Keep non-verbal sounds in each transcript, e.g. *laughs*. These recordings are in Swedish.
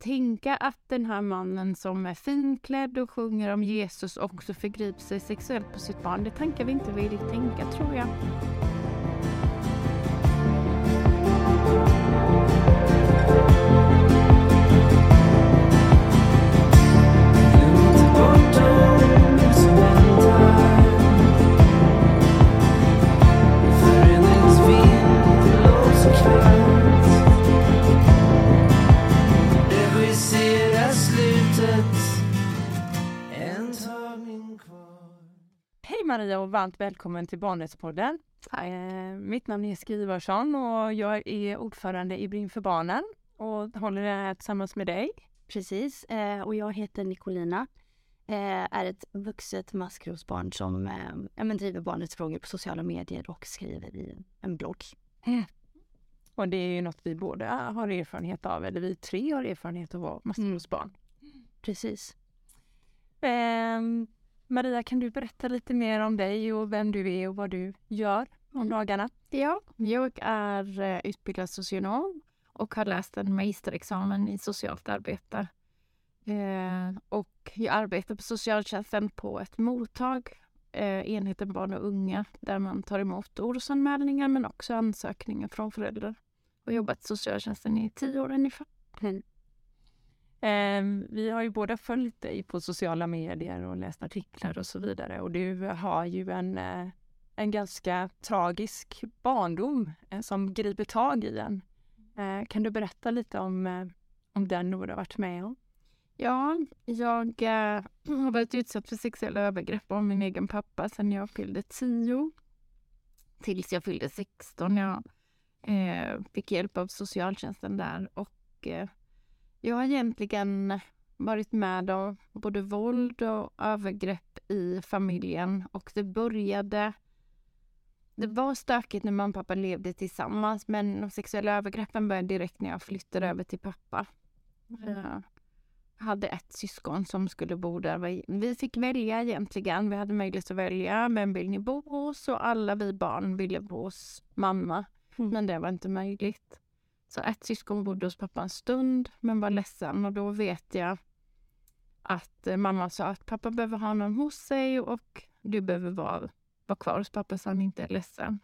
tänka att den här mannen som är finklädd och sjunger om Jesus också förgriper sig sexuellt på sitt barn, det tankar vi inte vill tänka tror jag. Maria och varmt välkommen till Barnrättspodden. Eh, mitt namn är Skrivarsson och jag är ordförande i Brinn för barnen och håller det här tillsammans med dig. Precis, eh, och jag heter Nicolina. Eh, är ett vuxet maskrosbarn som eh, driver barnrättsfrågor på sociala medier och skriver i en blogg. Mm. Och det är ju något vi båda har erfarenhet av, eller vi tre har erfarenhet av att vara maskrosbarn. Mm. Precis. Maria, kan du berätta lite mer om dig och vem du är och vad du gör om mm. dagarna? Ja, jag är eh, utbildad socionom och har läst en magisterexamen i socialt arbete. Eh, och jag arbetar på socialtjänsten på ett mottag, eh, enheten barn och unga, där man tar emot orosanmälningar men också ansökningar från föräldrar. Och jobbat i socialtjänsten i tio år ungefär. Mm. Eh, vi har ju båda följt dig på sociala medier och läst artiklar och så vidare och du har ju en, eh, en ganska tragisk barndom eh, som griper tag i en. Eh, kan du berätta lite om, eh, om den du har varit med om? Ja, jag äh, *clears throat* har varit utsatt för sexuella övergrepp av min egen pappa sedan jag fyllde tio. Tills jag fyllde 16. Jag fick hjälp av socialtjänsten där och jag har egentligen varit med om både våld och övergrepp i familjen och det började... Det var stökigt när mamma och pappa levde tillsammans men de sexuella övergreppen började direkt när jag flyttade över till pappa. Mm. Jag hade ett syskon som skulle bo där. Vi fick välja egentligen. Vi hade möjlighet att välja. Vem vill ni bo hos? Och alla vi barn ville bo hos mamma. Mm. Men det var inte möjligt. Så ett syskon bodde hos pappa en stund men var ledsen och då vet jag att eh, mamma sa att pappa behöver ha någon hos sig och du behöver vara, vara kvar hos pappa så han inte är ledsen.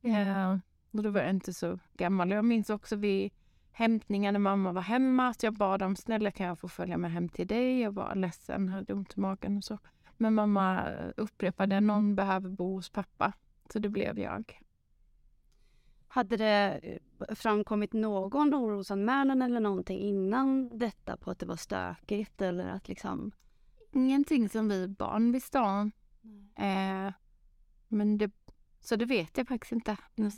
Ja. Och då var jag inte så gammal. Jag minns också vid hämtningen när mamma var hemma att jag bad om snälla kan jag få följa med hem till dig? Jag var ledsen, hade ont i magen och så. Men mamma upprepade någon behöver bo hos pappa. Så det blev jag. Hade det eh, framkommit någon orosanmälan eller någonting innan detta på att det var stökigt eller att liksom? Ingenting som vi barn visste om. Eh, men det, så det vet jag faktiskt inte. Mm.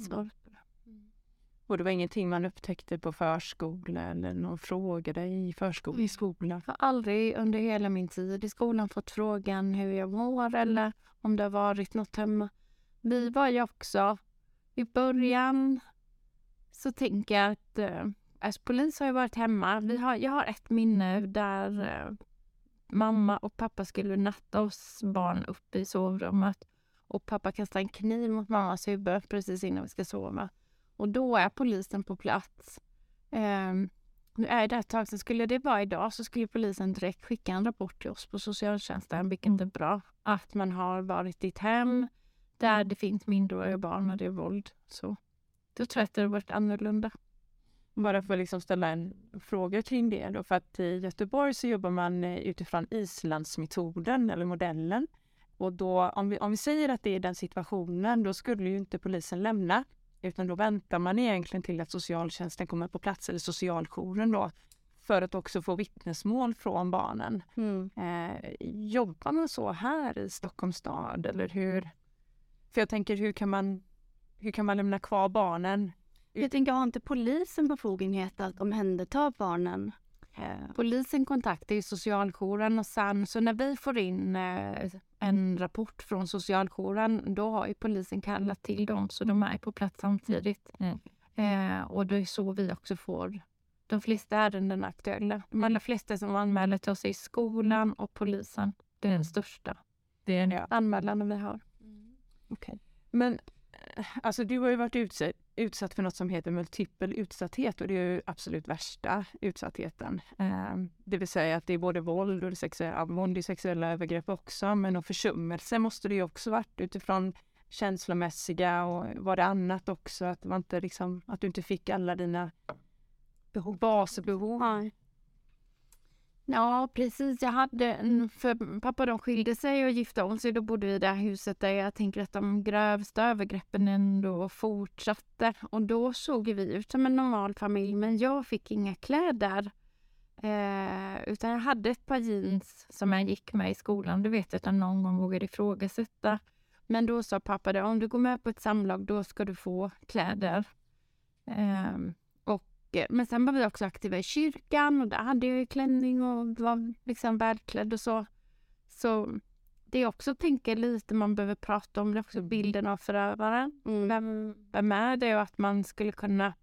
Och det var ingenting man upptäckte på förskola eller någon frågade i förskola, i skolan? Jag har aldrig under hela min tid i skolan fått frågan hur jag mår eller om det har varit något hemma. Vi var ju också i början så tänker jag att eh, alltså polis har ju varit hemma. Vi har, jag har ett minne där eh, mamma och pappa skulle natta oss barn uppe i sovrummet och pappa kastar en kniv mot mammas huvud precis innan vi ska sova. Och då är polisen på plats. Eh, nu är det ett tag sedan. Skulle det vara idag så skulle polisen direkt skicka en rapport till oss på socialtjänsten, vilket är bra. Att man har varit i ett hem där mm. det finns minderåriga barn och det är våld. Så då tror jag att det har varit annorlunda. Bara för att liksom ställa en fråga kring det då, för att i Göteborg så jobbar man eh, utifrån Islandsmetoden eller modellen. Och då, om vi, om vi säger att det är den situationen, då skulle ju inte polisen lämna. Utan då väntar man egentligen till att socialtjänsten kommer på plats, eller socialjouren då, för att också få vittnesmål från barnen. Mm. Eh, jobbar man så här i Stockholms stad eller hur, för jag tänker, hur kan man, hur kan man lämna kvar barnen? Jag tänker, har inte polisen befogenhet att omhänderta barnen? Eh. Polisen kontaktar ju socialjouren och sen så när vi får in eh, en rapport från socialjouren då har ju polisen kallat till dem så de är på plats samtidigt. Mm. Eh, och det är så vi också får de flesta ärenden aktuella. De allra flesta som anmäler till oss är skolan och polisen. Det är den största det är anmälan vi har. Okay. Men eh, alltså du har ju varit utsatt, utsatt för något som heter multipel utsatthet och det är ju absolut värsta utsattheten. Eh, det vill säga att det är både våld och det sexuella, våld och sexuella övergrepp också, men och försummelse måste det ju också varit utifrån känslomässiga och var det annat också, att, man inte liksom, att du inte fick alla dina behov, basbehov. Ja. Precis. Jag hade en, för pappa de skilde sig och gifte om sig. Då bodde vi i det här huset där jag tänker att de grövsta övergreppen ändå fortsatte. Och då såg vi ut som en normal familj, men jag fick inga kläder. Eh, utan jag hade ett par jeans som jag gick med i skolan. Du vet att jag någon gång vågade ifrågasätta. Men då sa pappa det, om du går med på ett samlag då ska du få kläder. Eh, men sen var vi också aktiva i kyrkan och där hade jag klänning och var liksom välklädd och så. Så det är också tänka lite man behöver prata om det också, mm. bilden av förövaren. Mm. Vem, vem är det och att man skulle kunna...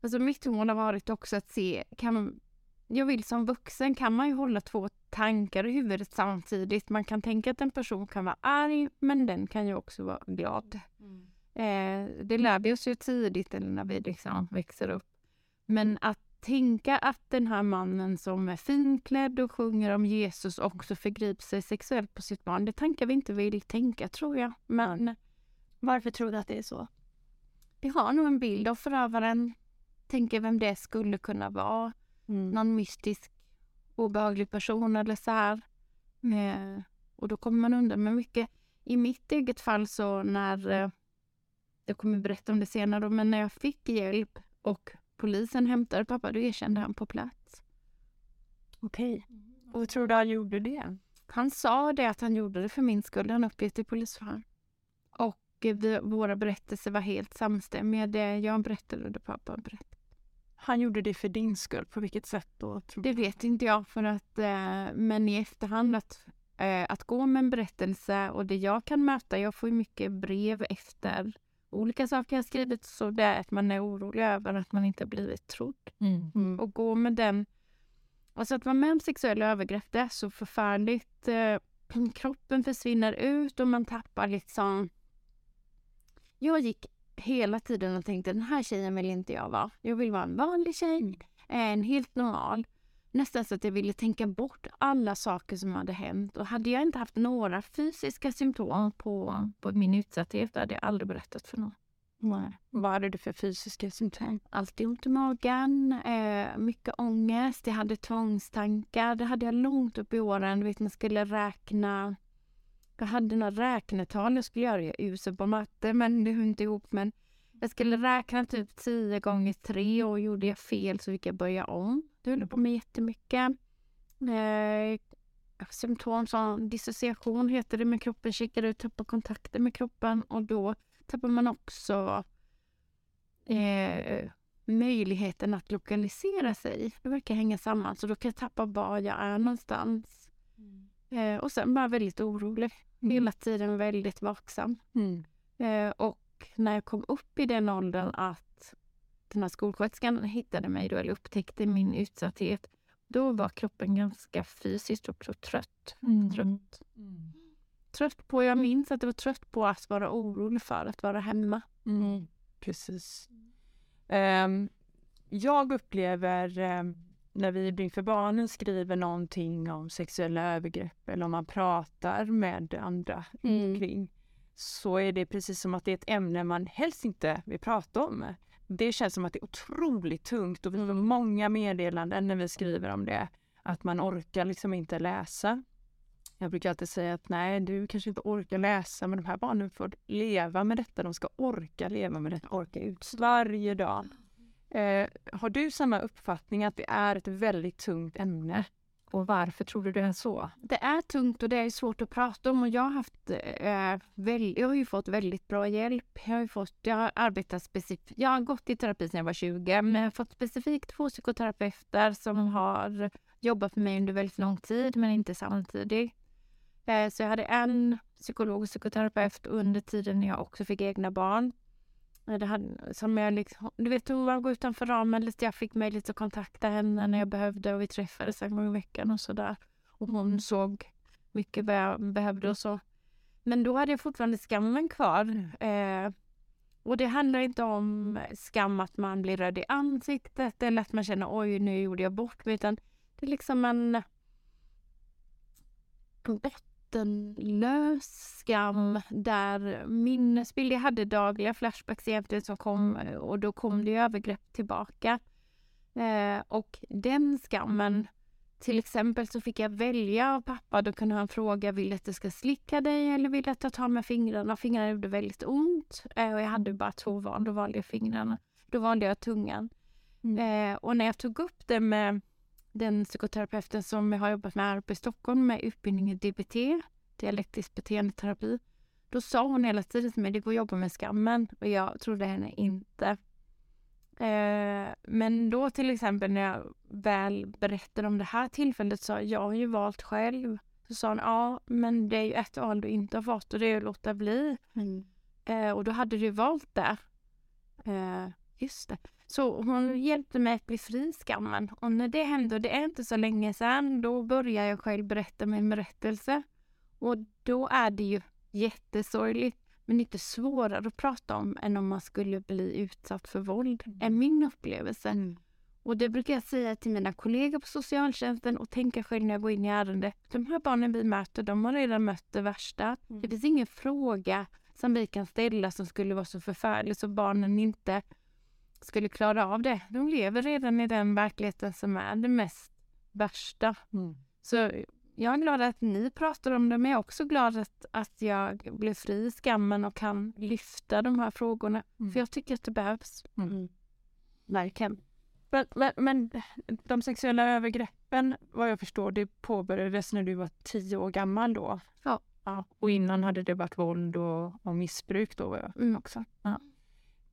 Alltså mitt mål har varit också att se, kan, jag vill som vuxen kan man ju hålla två tankar i huvudet samtidigt. Man kan tänka att en person kan vara arg men den kan ju också vara glad. Mm. Eh, det lär vi oss ju tidigt eller när vi liksom växer upp. Men att tänka att den här mannen som är finklädd och sjunger om Jesus också förgriper sig sexuellt på sitt barn, det tankar vi inte vill tänka tror jag. Men varför tror du att det är så? Vi har nog en bild av förövaren, tänker vem det skulle kunna vara. Mm. Någon mystisk obehaglig person eller så här. Eh, och då kommer man undan med mycket. I mitt eget fall så när eh, jag kommer berätta om det senare, men när jag fick hjälp och polisen hämtade pappa, då erkände han på plats. Okej. Och hur tror du han gjorde det? Han sa det att han gjorde det för min skull. Han uppgett i polisförhör. Och vi, våra berättelser var helt samstämmiga. Det jag berättade och det pappa berättade. Han gjorde det för din skull. På vilket sätt då? det vet inte jag. För att, eh, men i efterhand att, eh, att gå med en berättelse och det jag kan möta. Jag får mycket brev efter olika saker jag skrivit så det är att man är orolig över att man inte blivit trodd. Mm. Mm. Och gå med den... Alltså att vara med om sexuella övergrepp, det är så förfärligt. Eh, *clears throat* kroppen försvinner ut och man tappar liksom... Jag gick hela tiden och tänkte den här tjejen vill inte jag vara. Jag vill vara en vanlig tjej, mm. en helt normal. Nästan så att jag ville tänka bort alla saker som hade hänt. Och hade jag inte haft några fysiska symptom på, på min utsatthet hade jag aldrig berättat för någon. Nej. Vad hade du för fysiska symptom? Alltid ont i magen, eh, mycket ångest, jag hade tvångstankar. Det hade jag långt upp i åren. Du vet, man skulle räkna. Jag hade några räknetal jag skulle göra. Jag är usel på matte, men det hör inte ihop. Men jag skulle räkna typ 10 gånger 3 och gjorde jag fel så fick jag börja om. Det höll på med jättemycket. Eh, symptom som dissociation heter det med kroppen, checkar ut, tappar kontakten med kroppen och då tappar man också eh, möjligheten att lokalisera sig. Det verkar hänga samman, så då kan jag tappa var jag är någonstans. Mm. Eh, och sen bara väldigt orolig. Mm. Hela tiden väldigt vaksam. Mm. Eh, och när jag kom upp i den åldern att den här skolsköterskan hittade mig då, eller upptäckte min utsatthet, då var kroppen ganska fysiskt också trött. Mm. Trött. Mm. Trött på, jag minns att det var trött på att vara orolig för att vara hemma. Mm. Precis. Um, jag upplever um, när vi inför barnen skriver någonting om sexuella övergrepp eller om man pratar med andra mm. kring så är det precis som att det är ett ämne man helst inte vill prata om. Det känns som att det är otroligt tungt och vi får många meddelanden när vi skriver om det. Att man orkar liksom inte läsa. Jag brukar alltid säga att nej, du kanske inte orkar läsa, men de här barnen får leva med detta. De ska orka leva med detta, orka ut varje dag. Eh, har du samma uppfattning att det är ett väldigt tungt ämne? Och varför tror du det är så? Det är tungt och det är svårt att prata om och jag har haft eh, väl, jag har ju fått väldigt bra hjälp. Jag har, fått, jag har arbetat specifikt, jag har gått i terapi sedan jag var 20 men jag har fått specifikt två psykoterapeuter som har jobbat med mig under väldigt lång tid men inte samtidigt. Eh, så jag hade en psykolog och psykoterapeut under tiden när jag också fick egna barn. Det hade, som jag liksom, du vet hon var utanför ramen lite. Jag fick möjlighet att kontakta henne när jag behövde och vi träffades en gång i veckan och sådär. Och hon mm. såg mycket vad jag behövde och så. Men då hade jag fortfarande skammen kvar. Eh, och det handlar inte om skam att man blir röd i ansiktet eller att man känner oj nu gjorde jag bort mig utan det är liksom en bottenlös skam där minnesbild. Jag hade dagliga flashbacks egentligen som kom och då kom det övergrepp tillbaka. Eh, och den skammen till exempel så fick jag välja av pappa. Då kunde han fråga, vill att jag ska slicka dig eller vill att jag tar med fingrarna? Fingrarna gjorde väldigt ont eh, och jag hade bara två val. Då valde jag fingrarna. Då valde jag tungan. Mm. Eh, och när jag tog upp det med den psykoterapeuten som jag har jobbat med här uppe i Stockholm med utbildning i DBT, dialektisk beteendeterapi. Då sa hon hela tiden till mig, det går att jobba med skammen och jag trodde henne inte. Eh, men då till exempel när jag väl berättade om det här tillfället sa jag har ju valt själv. Så sa hon, ja men det är ju ett val du inte har fått och det är att låta bli. Mm. Eh, och då hade du valt det. Eh, just det. Så hon hjälpte mig att bli fri skammen. Och när det hände, och det är inte så länge sedan, då började jag själv berätta min berättelse. Och då är det ju jättesorgligt men lite svårare att prata om än om man skulle bli utsatt för våld, mm. är min upplevelse. Mm. Och det brukar jag säga till mina kollegor på socialtjänsten och tänka själv när jag går in i ärende. De här barnen vi möter, de har redan mött det värsta. Mm. Det finns ingen fråga som vi kan ställa som skulle vara så förfärlig så barnen inte skulle klara av det. De lever redan i den verkligheten som är det mest värsta. Mm. Så jag är glad att ni pratar om det, men jag är också glad att, att jag blev fri i skammen och kan lyfta de här frågorna. Mm. För jag tycker att det behövs. Mm. mm. Verkligen. Men, men, men, de sexuella övergreppen, vad jag förstår, det påbörjades när du var tio år gammal då? Ja. ja. Och innan hade det varit våld och, och missbruk då mm. också? Ja.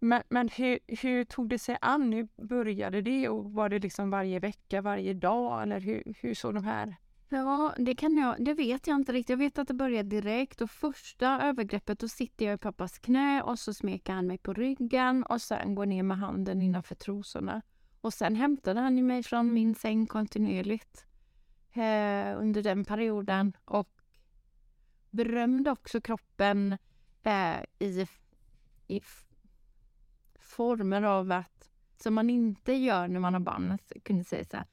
Men, men hur, hur, tog det sig an? Hur började det? Och var det liksom varje vecka, varje dag? Eller hur, hur såg de här Ja, det, kan jag, det vet jag inte riktigt. Jag vet att det började direkt och första övergreppet då sitter jag i pappas knä och så smeker han mig på ryggen och sen går ner med handen innanför trosorna. Och sen hämtade han mig från min säng kontinuerligt eh, under den perioden och berömde också kroppen eh, i, i former av att som man inte gör när man har barn. att kunde säga så här,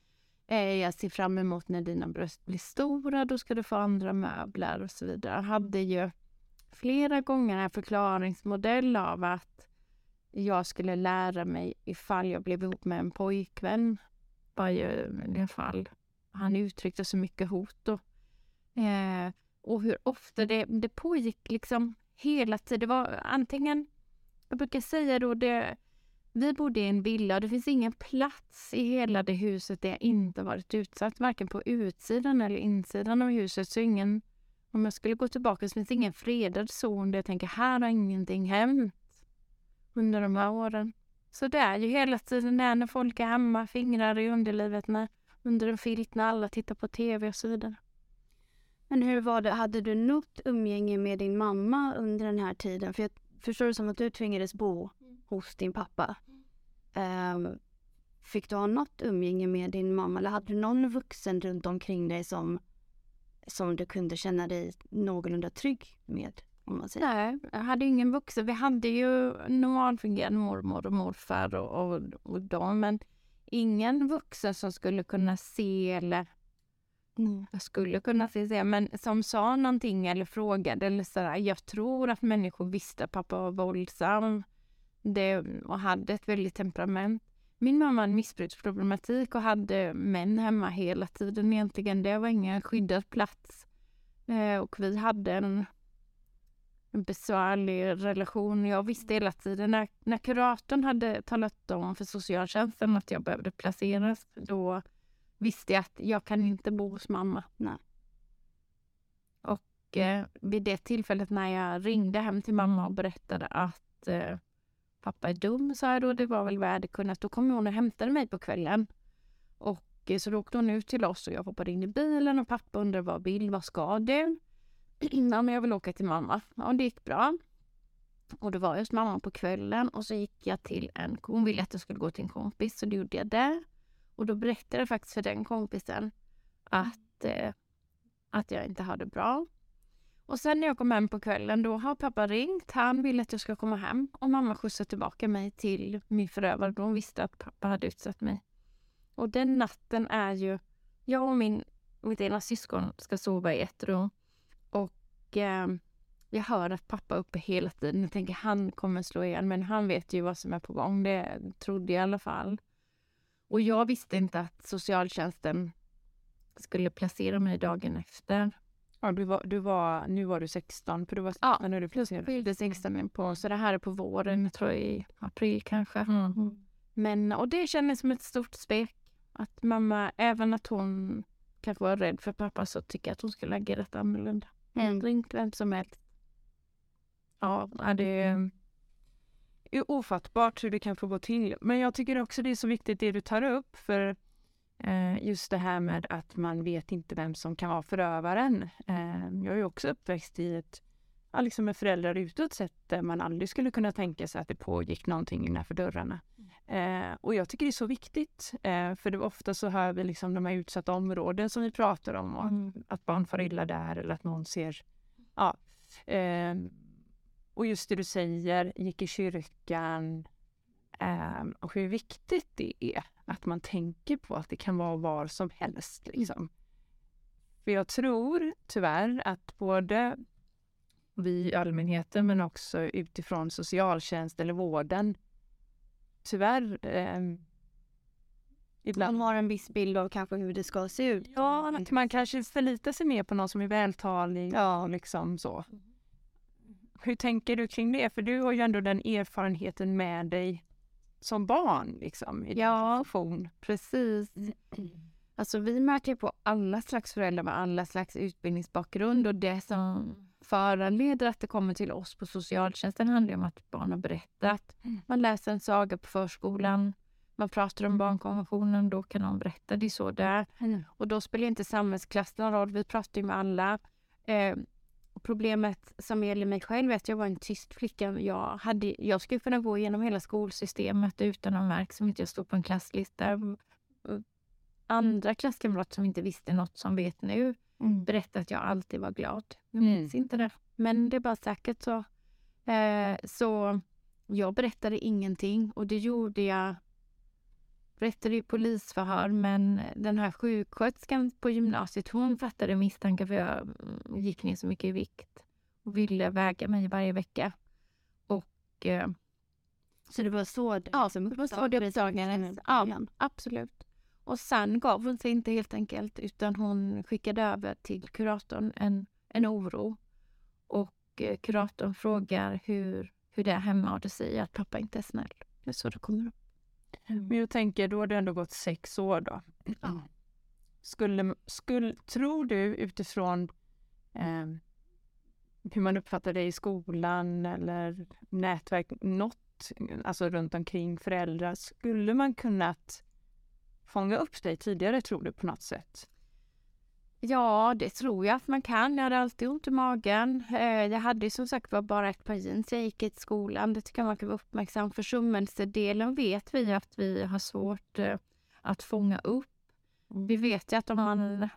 eh, jag ser fram emot när dina bröst blir stora, då ska du få andra möbler och så vidare. Jag hade ju flera gånger en förklaringsmodell av att jag skulle lära mig ifall jag blev ihop med en pojkvän. Var ju i alla fall. Han uttryckte så mycket hot då. Eh, och hur ofta det, det pågick liksom hela tiden. Det var antingen, jag brukar säga då det vi bodde i en villa och det finns ingen plats i hela det huset där jag inte varit utsatt, varken på utsidan eller insidan av huset. Så ingen, om jag skulle gå tillbaka så finns det ingen fredad zon där jag tänker här har ingenting hänt under de här åren. Så det är ju hela tiden där när folk är hemma, fingrar i underlivet, när, under en filt när alla tittar på tv och så vidare. Men hur var det, hade du något umgänge med din mamma under den här tiden? För jag förstår du, som att du tvingades bo hos din pappa. Um, fick du ha något umgänge med din mamma eller hade du någon vuxen runt omkring dig som, som du kunde känna dig någorlunda trygg med? Om man säger. Nej, jag hade ingen vuxen. Vi hade ju normalfungerande mormor och morfar och, och, och dem, men ingen vuxen som skulle kunna se eller Mm. Jag skulle kunna se, men som sa någonting eller frågade eller sådär. Jag tror att människor visste att pappa var våldsam det, och hade ett väldigt temperament. Min mamma hade missbruksproblematik och hade män hemma hela tiden egentligen. Det var ingen skyddad plats. Eh, och vi hade en, en besvärlig relation. Jag visste hela tiden när, när kuratorn hade talat om för socialtjänsten att jag behövde placeras, då visste jag att jag kan inte bo hos mamma. Nej. Och eh, vid det tillfället när jag ringde hem till mamma och berättade att eh, pappa är dum, sa jag då. Det var väl vad jag hade kunnat. Då kom hon och hämtade mig på kvällen. Och eh, så då åkte hon ut till oss och jag hoppade in i bilen och pappa undrade vad vill, vad ska du? *clears throat* ja, men jag vill åka till mamma. Ja, det gick bra. Och då var jag hos mamma på kvällen och så gick jag till en, hon ville att jag skulle gå till en kompis så då gjorde jag det. Och då berättade jag faktiskt för den kompisen att, eh, att jag inte hade bra. Och sen när jag kom hem på kvällen då har pappa ringt. Han vill att jag ska komma hem och mamma skjutsar tillbaka mig till min förövare då hon visste att pappa hade utsatt mig. Och den natten är ju, jag och min, mitt ena syskon ska sova i ett rum. Och eh, jag hör att pappa är uppe hela tiden. Jag tänker han kommer slå igen men han vet ju vad som är på gång. Det trodde jag i alla fall. Och jag visste inte att socialtjänsten skulle placera mig dagen efter. Ja, du var, du var, nu var du 16, för du var Ja, när du placerad. Fyllde 16 på, så det här är på våren, jag tror i april kanske. Mm. Men, och det kändes som ett stort svek. Att mamma, även att hon kanske var rädd för pappa, så tycker jag att hon skulle agerat annorlunda. Mm. Ringt vem som helst. Ja, ja, det är... är ofattbart hur det kan få gå till. Men jag tycker också det är så viktigt det du tar upp för eh, just det här med att man vet inte vem som kan vara förövaren. Eh, jag är också uppväxt i ett, ja, liksom med föräldrar utåt sett där man aldrig skulle kunna tänka sig att det pågick någonting innanför dörrarna. Eh, och jag tycker det är så viktigt eh, för det ofta så hör vi liksom de här utsatta områden som vi pratar om och Mm. att barn far illa där eller att någon ser ja, eh, och just det du säger, gick i kyrkan. Eh, och hur viktigt det är att man tänker på att det kan vara var som helst. Liksom. För jag tror tyvärr att både vi i allmänheten men också utifrån socialtjänst eller vården tyvärr eh, ibland Man har en viss bild av kanske hur det ska se ut. Ja, man kanske förlitar sig mer på någon som är vältalig ja. liksom så. Hur tänker du kring det? För du har ju ändå den erfarenheten med dig som barn liksom i din Ja. funktion. Precis. *clears throat* Alltså vi märker på alla slags föräldrar med alla slags utbildningsbakgrund och det som föranleder att det kommer till oss på socialtjänsten handlar om att barn har berättat. Mm. Man läser en saga på förskolan, man pratar om barnkonventionen, då kan någon berätta. Det är så det är. Och då spelar inte samhällsklass någon roll, vi pratar ju med alla. Problemet som gäller mig själv är att jag var en tyst flicka. Jag, hade, jag skulle kunna gå igenom hela skolsystemet utan att märka som inte jag stod på en klasslista. Och Andra klasskamrater som inte visste något som vet nu berättade att jag alltid var glad. Jag Mm. minns inte det. Men det är bara säkert så. Eh, så jag berättade ingenting och det gjorde jag berättade i polisförhör men den här sjuksköterskan på gymnasiet hon fattade misstankar för jag mm, gick ner så mycket i vikt och ville väga mig varje vecka. Och eh, Så det var så det Ja, det var så det uppdagades. Ja, absolut. Och sen gav hon sig inte helt enkelt utan hon skickade över till kuratorn en, en oro. Och eh, kuratorn frågar hur, hur det är hemma och det säger att pappa inte är snäll. Det är så det kommer upp. Men jag tänker, då har det ändå gått sex år då. Ja. Skulle, skulle, tror du utifrån eh, hur man uppfattar det i skolan eller nätverk, något alltså runt omkring föräldrar, skulle man kunnat fånga upp dig tidigare tror du på något sätt? Ja, det tror jag att man kan. Jag hade alltid ont i magen. Eh, Jag hade som sagt var bara ett par jeans. Jag gick i skolan. Det tycker jag man kan vara uppmärksam. Försummelsedelen vet vi att vi har svårt eh, att fånga upp. Vi vet ju att om man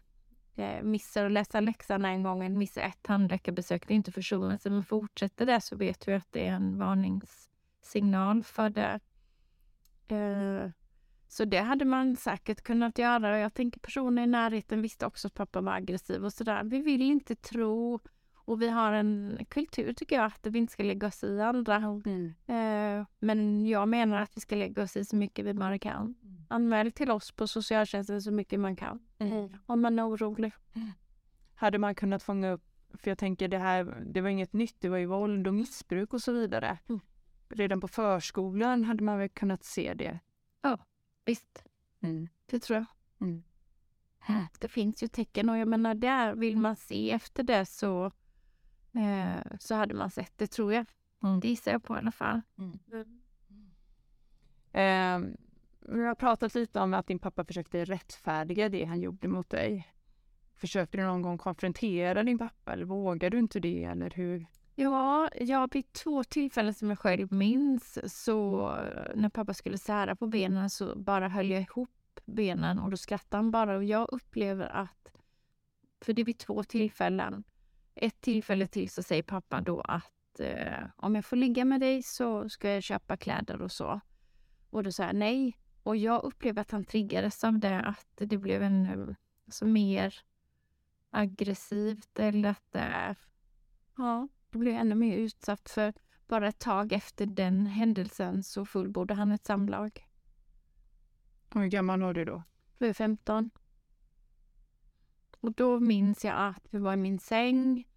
eh, missar att läsa läxan en gång, missar ett tandläkarbesök, det är inte försummelse, men fortsätter det så vet vi att det är en varningssignal för det. Så det hade man säkert kunnat göra. Och Jag tänker personer i närheten visste också att pappa var aggressiv och sådär. Vi vill inte tro och vi har en kultur tycker jag att vi inte ska lägga oss i andra. Eh, Men jag menar att vi ska lägga oss i så mycket vi bara kan. Anmäl till oss på socialtjänsten så mycket man kan. Om man är orolig. Hade man kunnat fånga upp, för jag tänker det här, det var inget nytt, det var ju våld och missbruk och så vidare. Mm. Redan på förskolan hade man väl kunnat se det. Visst, det tror jag. Mm. *laughs* Det finns ju tecken och jag menar där vill man se efter det så, eh, så hade man sett det tror jag. Det gissar jag på i alla fall. Eh, vi har pratat lite om att din pappa försökte rättfärdiga det han gjorde mot dig. Försökte du någon gång konfrontera din pappa eller vågade du inte det eller hur? Ja, ja, vid två tillfällen som jag själv minns så eh, när pappa skulle sära på benen så bara höll jag ihop benen och då skrattade han bara och jag upplever att för det är vid två tillfällen ett tillfälle till så säger pappa då att eh, om jag får ligga med dig så ska jag köpa kläder och så. Och då sa jag nej. Och jag upplever att han triggades av det, att det blev en eh, alltså, mer aggressivt eller att det, ja, blev ännu mer utsatt för bara ett tag efter den händelsen så fullbordade han ett samlag. Hur gammal var du då? Jag var 15. Och då minns jag att vi var i min säng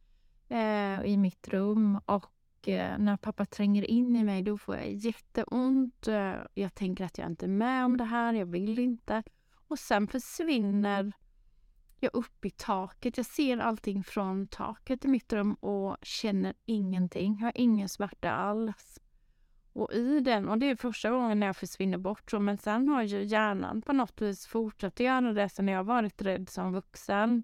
eh, i mitt rum och eh, när pappa tränger in i mig då får jag jätteont. Eh, jag tänker att jag inte är med om det här, jag vill inte. Och sen försvinner jag upp i taket. Jag ser allting från taket i mitt rum och känner ingenting. Jag har ingen smärta alls. Och i den, och det är första gången när jag försvinner bort så, men sen har ju hjärnan på något vis fortsatt göra det sen jag har varit rädd som vuxen.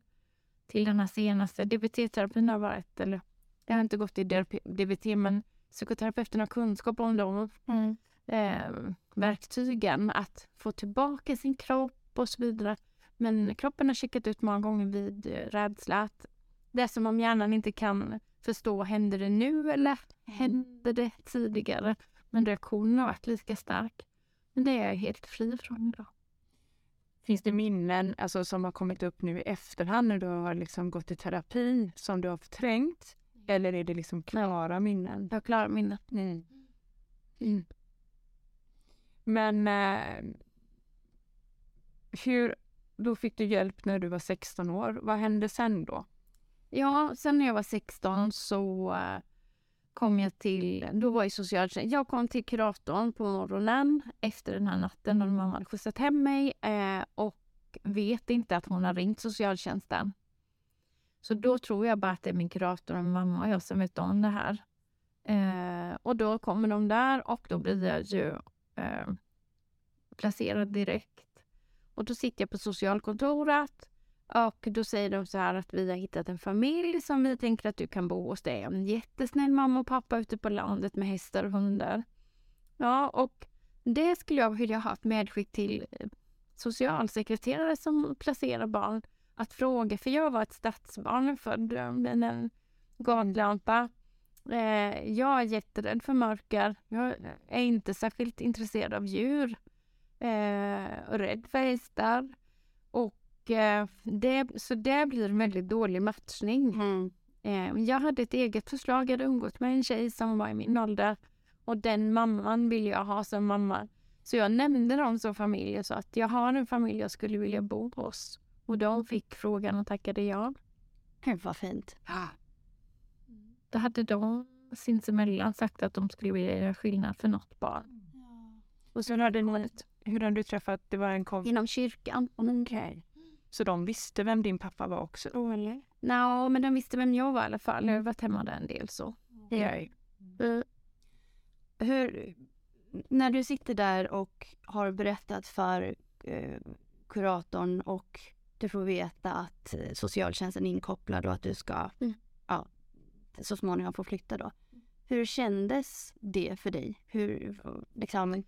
Till den här senaste DBT-terapin har varit, eller jag har inte gått i DBT, men psykoterapeuten har kunskap om de mm. eh, verktygen, att få tillbaka sin kropp och så vidare. Men kroppen har checkat ut många gånger vid eh, rädsla att det är som om hjärnan inte kan förstå, händer det nu eller händer det tidigare? Men reaktionen har varit lika stark. Men det är jag helt fri från idag. Finns det minnen alltså, som har kommit upp nu i efterhand när du har liksom gått i terapi som du har förträngt? Eller är det liksom klara minnen? Jag har klara minnen. Mm. Mm. Men eh, hur, då fick du hjälp när du var 16 år. Vad hände sen då? Ja, sen när jag var 16 så uh, kom jag till, då var jag socialtjänst. Jag kom till kuratorn på morgonen efter den här natten då mamma hade skjutsat hem mig uh, och vet inte att hon har ringt socialtjänsten. Så då tror jag bara att det är min kurator och mamma och jag som vet om det här. Uh, och då kommer de där och då blir jag ju placerad direkt och då sitter jag på socialkontoret och då säger de så här att vi har hittat en familj som vi tänker att du kan bo hos. Det är en jättesnäll mamma och pappa ute på landet med hästar och hundar. Ja, och det skulle jag vilja ha ett medskick till eh, socialsekreterare som placerar barn att fråga, för jag var ett stadsbarn född med en gatlampa. Eh, jag är jätterädd för mörker. Jag är inte särskilt intresserad av djur eh, rädd för hästar. Och eh, det, så det blir en väldigt dålig matchning. Mm. Eh, jag hade ett eget förslag, jag hade umgått med en tjej som var i min ålder och den mamman vill jag ha som mamma. Så jag nämnde dem som familj och sa att jag har en familj jag skulle vilja bo hos. Och de fick frågan och tackade ja. Gud vad fint. Ja. Då hade de sinsemellan sagt att de skulle vilja göra skillnad för något barn. Ja. Och sen hade ni hur hade du träffat? Det var en kompis? Inom kyrkan. Okej. Okay. Så de visste vem din pappa var också? Oh, eller? No, men de visste vem jag var i alla fall. Jag har varit hemma där en del så. Okay. Mm. Hur, när du sitter där och har berättat för eh, kuratorn och du får veta att eh, socialtjänsten är inkopplad och att du ska mm. ja, så småningom få flytta då. Hur kändes det för dig? Hur, liksom,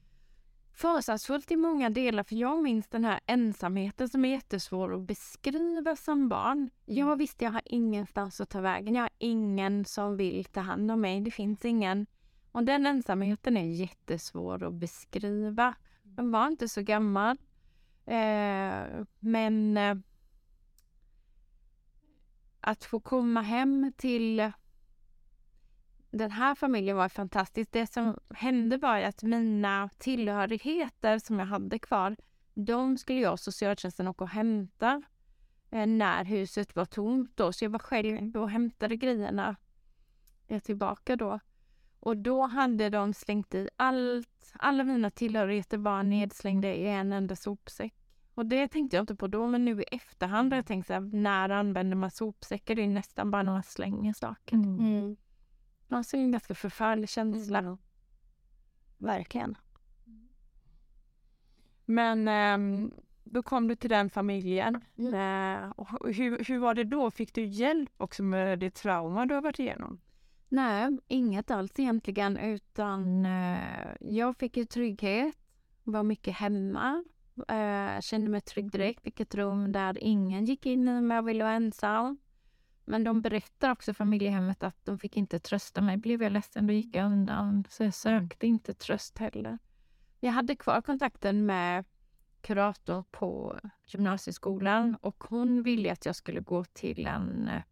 fasansfullt i många delar för jag minns den här ensamheten som är jättesvår att beskriva som barn. Jag mm. visste jag har ingenstans att ta vägen. Jag har ingen som vill ta hand om mig. Det finns ingen. Och den ensamheten är jättesvår att beskriva. Jag var inte så gammal. Eh, men eh, att få komma hem till den här familjen var fantastisk. Det som hände var att mina tillhörigheter som jag hade kvar, de skulle jag och socialtjänsten åka och hämta eh, när huset var tomt då. Så jag var själv och hämtade grejerna eh, tillbaka då. Och då hade de slängt i allt. Alla mina tillhörigheter var nedslängda i en enda sopsäck. Och det tänkte jag inte på då, men nu i efterhand har jag tänkt så här, när använder man sopsäckar? Det är nästan bara när man slänger saker. Mm. Mm. Alltså en ganska förfärlig känsla. Mm. Verkligen. Men eh, då kom du till den familjen. Mm. Eh, och hur, hur var det då? Fick du hjälp också med det trauma du har varit igenom? Nej, inget alls egentligen utan eh, jag fick ju trygghet, var mycket hemma, eh, kände mig trygg direkt, fick ett rum där ingen gick in när jag ville vara ensam. Men de berättar också familjehemmet att de fick inte trösta mig. Blev jag ledsen då gick jag undan. Så jag sökte inte tröst heller. Jag hade kvar kontakten med kurator på gymnasieskolan och hon ville att jag skulle gå till en eh,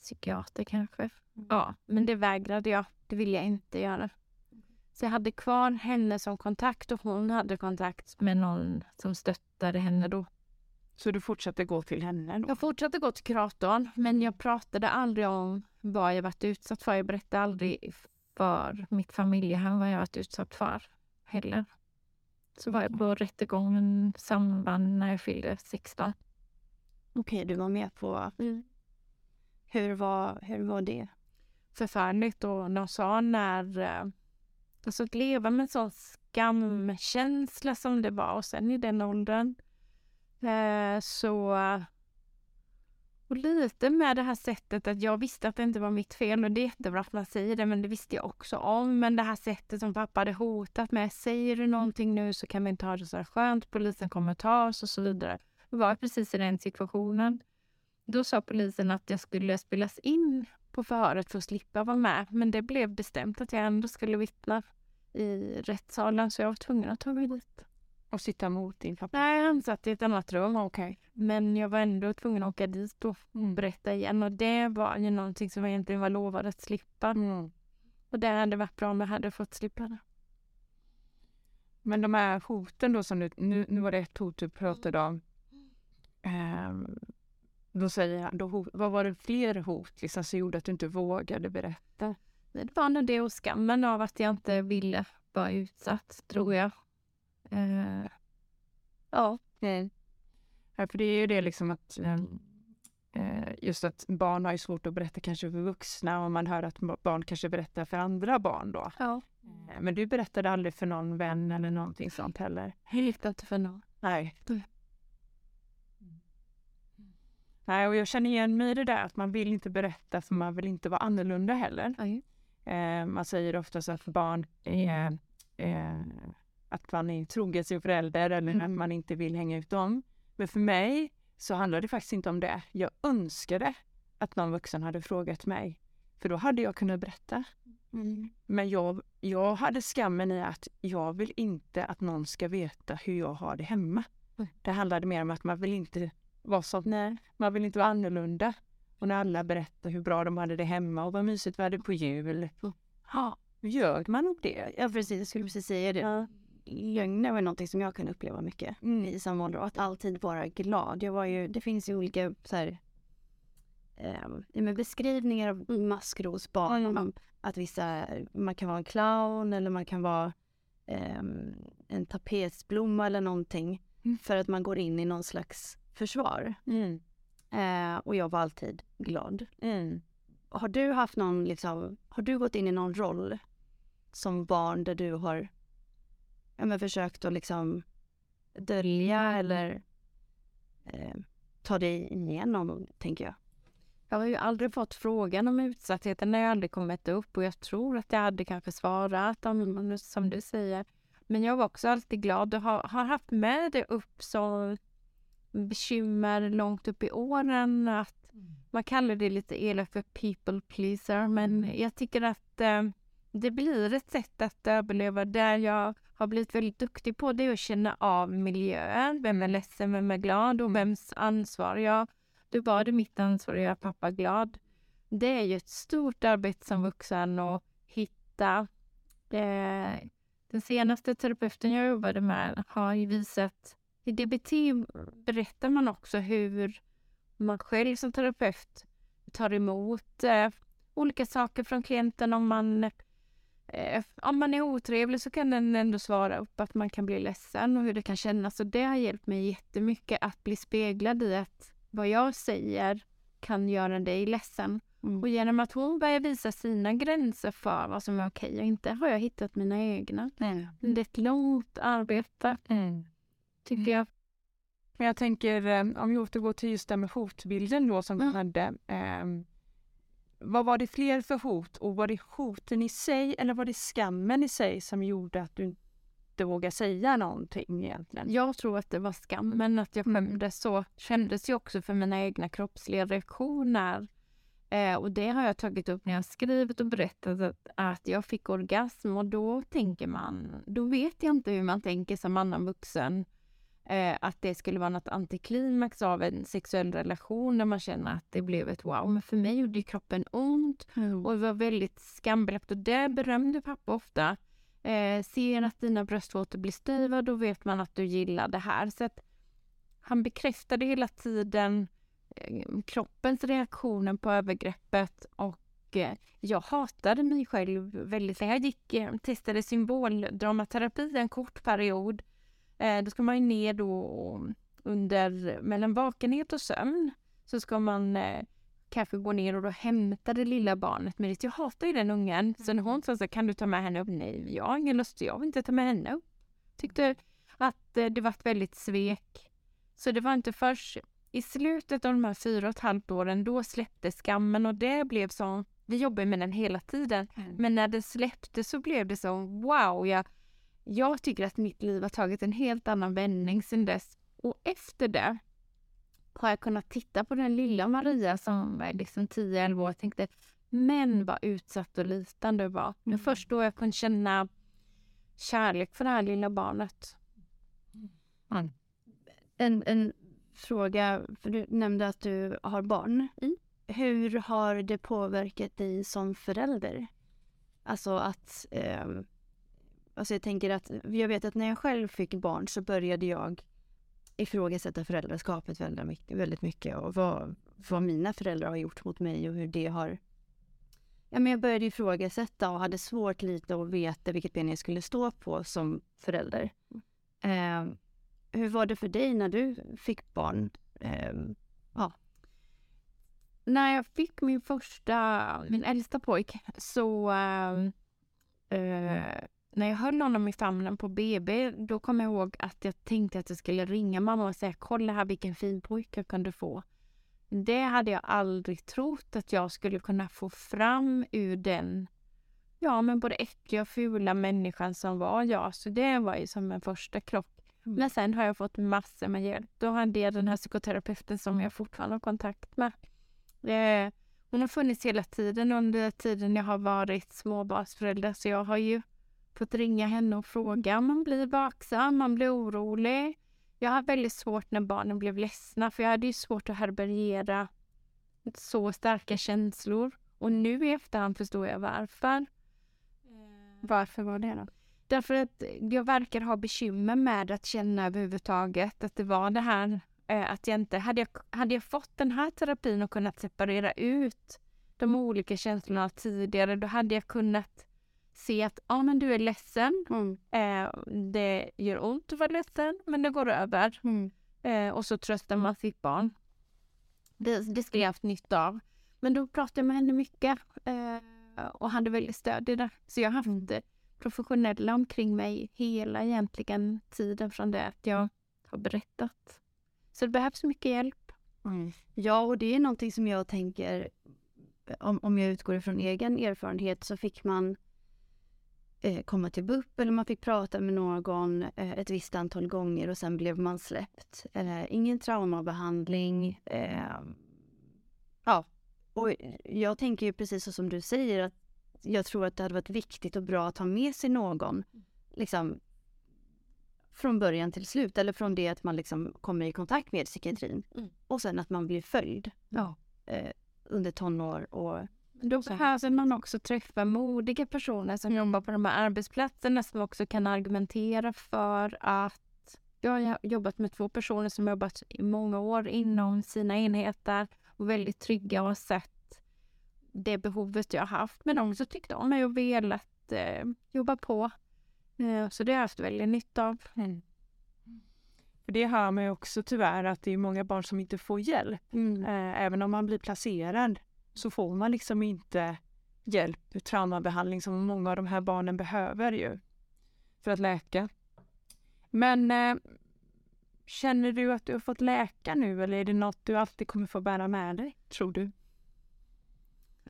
psykiater kanske. Mm. Ja, men det vägrade jag. Det ville jag inte göra. Så jag hade kvar henne som kontakt och hon hade kontakt med någon som stöttade henne då. Så du fortsatte gå till henne då? Jag fortsatte gå till kuratorn men jag pratade aldrig om vad jag varit utsatt för. Jag berättade aldrig för mitt familjehem vad jag varit utsatt för heller. Så var jag på rättegången samband när jag fyllde 16. Okej, du var med på... Hur, var, hur var det? Förfärligt och de sa när... eh, Alltså att leva med sån skamkänsla som det var och sen i den åldern. Eh, så... Och lite med det här sättet att jag visste att det inte var mitt fel och det är jättebra att man säger det men det visste jag också om. Men det här sättet som pappa hade hotat med. Säger du någonting nu så kan vi inte ha det så här skönt. Polisen kommer ta oss och så vidare. Jag var precis i den situationen. Då sa polisen att jag skulle spelas in på förhöret för att slippa vara med. Men det blev bestämt att jag ändå skulle vittna i rättssalen så jag var tvungen att ta mig dit. Och sitta mot din pappa? Nej, han satt i ett annat rum. Okej. Men jag var ändå tvungen att åka dit och Mm. berätta igen. Och det var ju någonting som jag egentligen var lovad att slippa. Mm. Och det hade varit bra om jag hade fått slippa det. Men de här hoten då som du, nu, nu var det ett hot du pratade om. Ehm, då säger jag, då, vad var det fler hot liksom, som gjorde att du inte vågade berätta? Det var nog det och skammen av att jag inte ville vara utsatt, tror jag. Eh, ja. Ja, för det är ju det liksom att eh, just att barn har ju svårt att berätta kanske för vuxna och man hör att ba- barn kanske berättar för andra barn då. ja. Eh, Men du berättade aldrig för någon vän eller någonting sånt heller? Helt inte för någon. Nej. Nej. Nej, och jag känner igen mig i det där att man vill inte berätta för man vill inte vara annorlunda heller. Eh, man säger oftast att barn är eh, att man är trogen sin förälder eller Mm. att man inte vill hänga ut dem. Men för mig så handlar det faktiskt inte om det. Jag önskade att någon vuxen hade frågat mig. För då hade jag kunnat berätta. Men jag, jag hade skammen i att jag vill inte att någon ska veta hur jag har det hemma. Mm. Det handlade mer om att man vill inte vara så, man vill inte vara annorlunda. Och när alla berättar hur bra de hade det hemma och vad mysigt vi hade på jul. Ja, gör man nog det? Ja, precis. Jag skulle precis säga det. Lögner var någonting som jag kunde uppleva mycket Mm. i samma ålder. Och att alltid vara glad. Jag var ju, det finns ju olika så här, men beskrivningar av maskrosbarn. Mm. Att vissa, man kan vara en clown eller man kan vara ehm, en tapetsblomma eller någonting. Mm. För att man går in i någon slags försvar. Mm. Eh, och jag var alltid glad. Mm. Har du haft någon, liksom, har du gått in i någon roll som barn där du har ja, men försökt att liksom dölja eller eh, ta dig igenom, tänker jag? Jag har ju aldrig fått frågan om utsattheten. Har ju aldrig kommit upp och jag tror att jag hade kanske svarat om, som du säger. Men jag var också alltid glad och har, har haft med det upp som bekymmer långt upp i åren. Att man kallar det lite elakt för people pleaser men jag tycker att eh, det blir ett sätt att överleva där jag har blivit väldigt duktig på det är att känna av miljön. Vem är ledsen, vem är glad och vems ansvar då var det mitt ansvar att göra pappa glad. Det är ju ett stort arbete som vuxen att hitta. Eh, den senaste terapeuten jag jobbade med har ju visat, i DBT berättar man också hur man själv som terapeut tar emot eh, olika saker från klienten. Om man, eh, om man är otrevlig så kan den ändå svara upp att man kan bli ledsen och hur det kan kännas. Och det har hjälpt mig jättemycket att bli speglad i att vad jag säger kan göra dig ledsen. Och genom att hon börjar visa sina gränser för vad som är okej och inte har jag hittat mina egna. Nej. Det är ett långt arbete, tycker jag. Men jag tänker, eh, om vi återgår till just det med hotbilden då som Mm. du hade. ehm, vad var det fler för hot och var det hoten i sig eller var det skammen i sig som gjorde att du inte våga säga någonting egentligen? Jag tror att det var skammen, att jag Mm. skämdes så. Kändes ju också för mina egna kroppsliga reaktioner. Eh, och det har jag tagit upp när jag skrivit och berättat att, att jag fick orgasm och då tänker man, då vet jag inte hur man tänker som annan vuxen. Eh, att det skulle vara något antiklimax av en sexuell relation där man känner att det blev ett wow. Men för mig gjorde kroppen ont och det var väldigt skambelagt och det berömde pappa ofta. Eh, ser att dina bröstvårtor blir styva då vet man att du gillar det här. Så att han bekräftade hela tiden eh, kroppens reaktioner på övergreppet och eh, jag hatade mig själv väldigt. Jag gick, eh, testade symboldramaterapi en kort period. Eh, då ska man ju ner då under mellan vakenhet och sömn så ska man eh, kanske gå ner och då hämta det lilla barnet med Jag hatar ju den ungen. Så när hon sa så kan du ta med henne upp? Nej, jag har ingen lust. Jag vill inte ta med henne upp. Tyckte att eh, det var ett väldigt svek. Så det var inte först i slutet av de här fyra och ett halvt åren då släppte skammen och det blev så. Vi jobbar med den hela tiden. Men när den släppte så blev det så wow. Jag, jag tycker att mitt liv har tagit en helt annan vändning sedan dess. Och efter det har jag kunnat titta på den lilla Maria som var liksom 10-11 år och tänkte men vad utsatt och liten du var. Det Mm. var först då jag kunde känna kärlek för det här lilla barnet. En, en fråga, för du nämnde att du har barn. Mm. Hur har det påverkat dig som förälder? Alltså att... ehm, alltså jag tänker att, jag vet att när jag själv fick barn så började jag ifrågasätta föräldraskapet väldigt mycket, väldigt mycket och vad, vad mina föräldrar har gjort mot mig och hur det har... Ja, men jag började ifrågasätta och hade svårt lite att veta vilket ben jag skulle stå på som förälder. Eh, hur var det för dig när du fick barn? Ehm, När jag fick min första, min äldsta pojk så ehm, eh, när jag höll honom i famnen på BB då kom jag ihåg att jag tänkte att jag skulle ringa mamma och säga kolla här vilken fin pojke jag kunde få. Det hade jag aldrig trott att jag skulle kunna få fram ur den ja men både äckliga och fula människan som var jag. Så det var ju som en första krock. Mm. Men sen har jag fått massor med hjälp. Då hade jag den här psykoterapeuten som jag fortfarande har kontakt med. Eh, hon har funnits hela tiden under tiden jag har varit småbarnsförälder så jag har ju fått ringa henne och fråga. Man blir vaksam, man blir orolig. Jag har väldigt svårt när barnen blev ledsna för jag hade ju svårt att härbärgera så starka känslor. Och nu i efterhand förstår jag varför. Varför var det då? Därför att jag verkar ha bekymmer med att känna överhuvudtaget att det var det här eh, att jag inte, hade jag, hade jag fått den här terapin och kunnat separera ut de olika känslorna tidigare då hade jag kunnat se att ja men du är ledsen, Mm. eh, det gör ont att vara ledsen men det går över Mm. eh, och så tröstar man sitt barn. Det, det skulle jag haft nytta av. Men då pratade jag med henne mycket eh, och hade väldigt stöd i det. Så jag har haft Mm. eh, professionella omkring mig hela egentligen tiden från det att jag har berättat. Så det behövs mycket hjälp. Ja, och det är någonting som jag tänker, om, om jag utgår ifrån egen erfarenhet så fick man eh, komma till BUP eller man fick prata med någon eh, ett visst antal gånger och sen blev man släppt. Eh, ingen traumabehandling. Eh, ja, och jag tänker ju precis så som du säger att jag tror att det hade varit viktigt och bra att ha med sig någon liksom från början till slut eller från det att man liksom kommer i kontakt med psykiatrin Mm. och sen att man blir följd Ja. eh, under tonår och Då behöver man också träffa modiga personer som jobbar på de här arbetsplatserna som också kan argumentera för att jag har jobbat med två personer som jobbat i många år inom sina enheter och väldigt trygga och har sett det behovet jag har haft. Men också tyckt om mig och velat eh, jobba på. Eh, så det har jag haft väldigt nytta av. För det hör man ju också tyvärr att det är många barn som inte får hjälp. Mm. Eh, även om man blir placerad så får man liksom inte hjälp, traumabehandling som många av de här barnen behöver ju för att läka. Men eh, känner du att du har fått läka nu eller är det något du alltid kommer få bära med dig, tror du?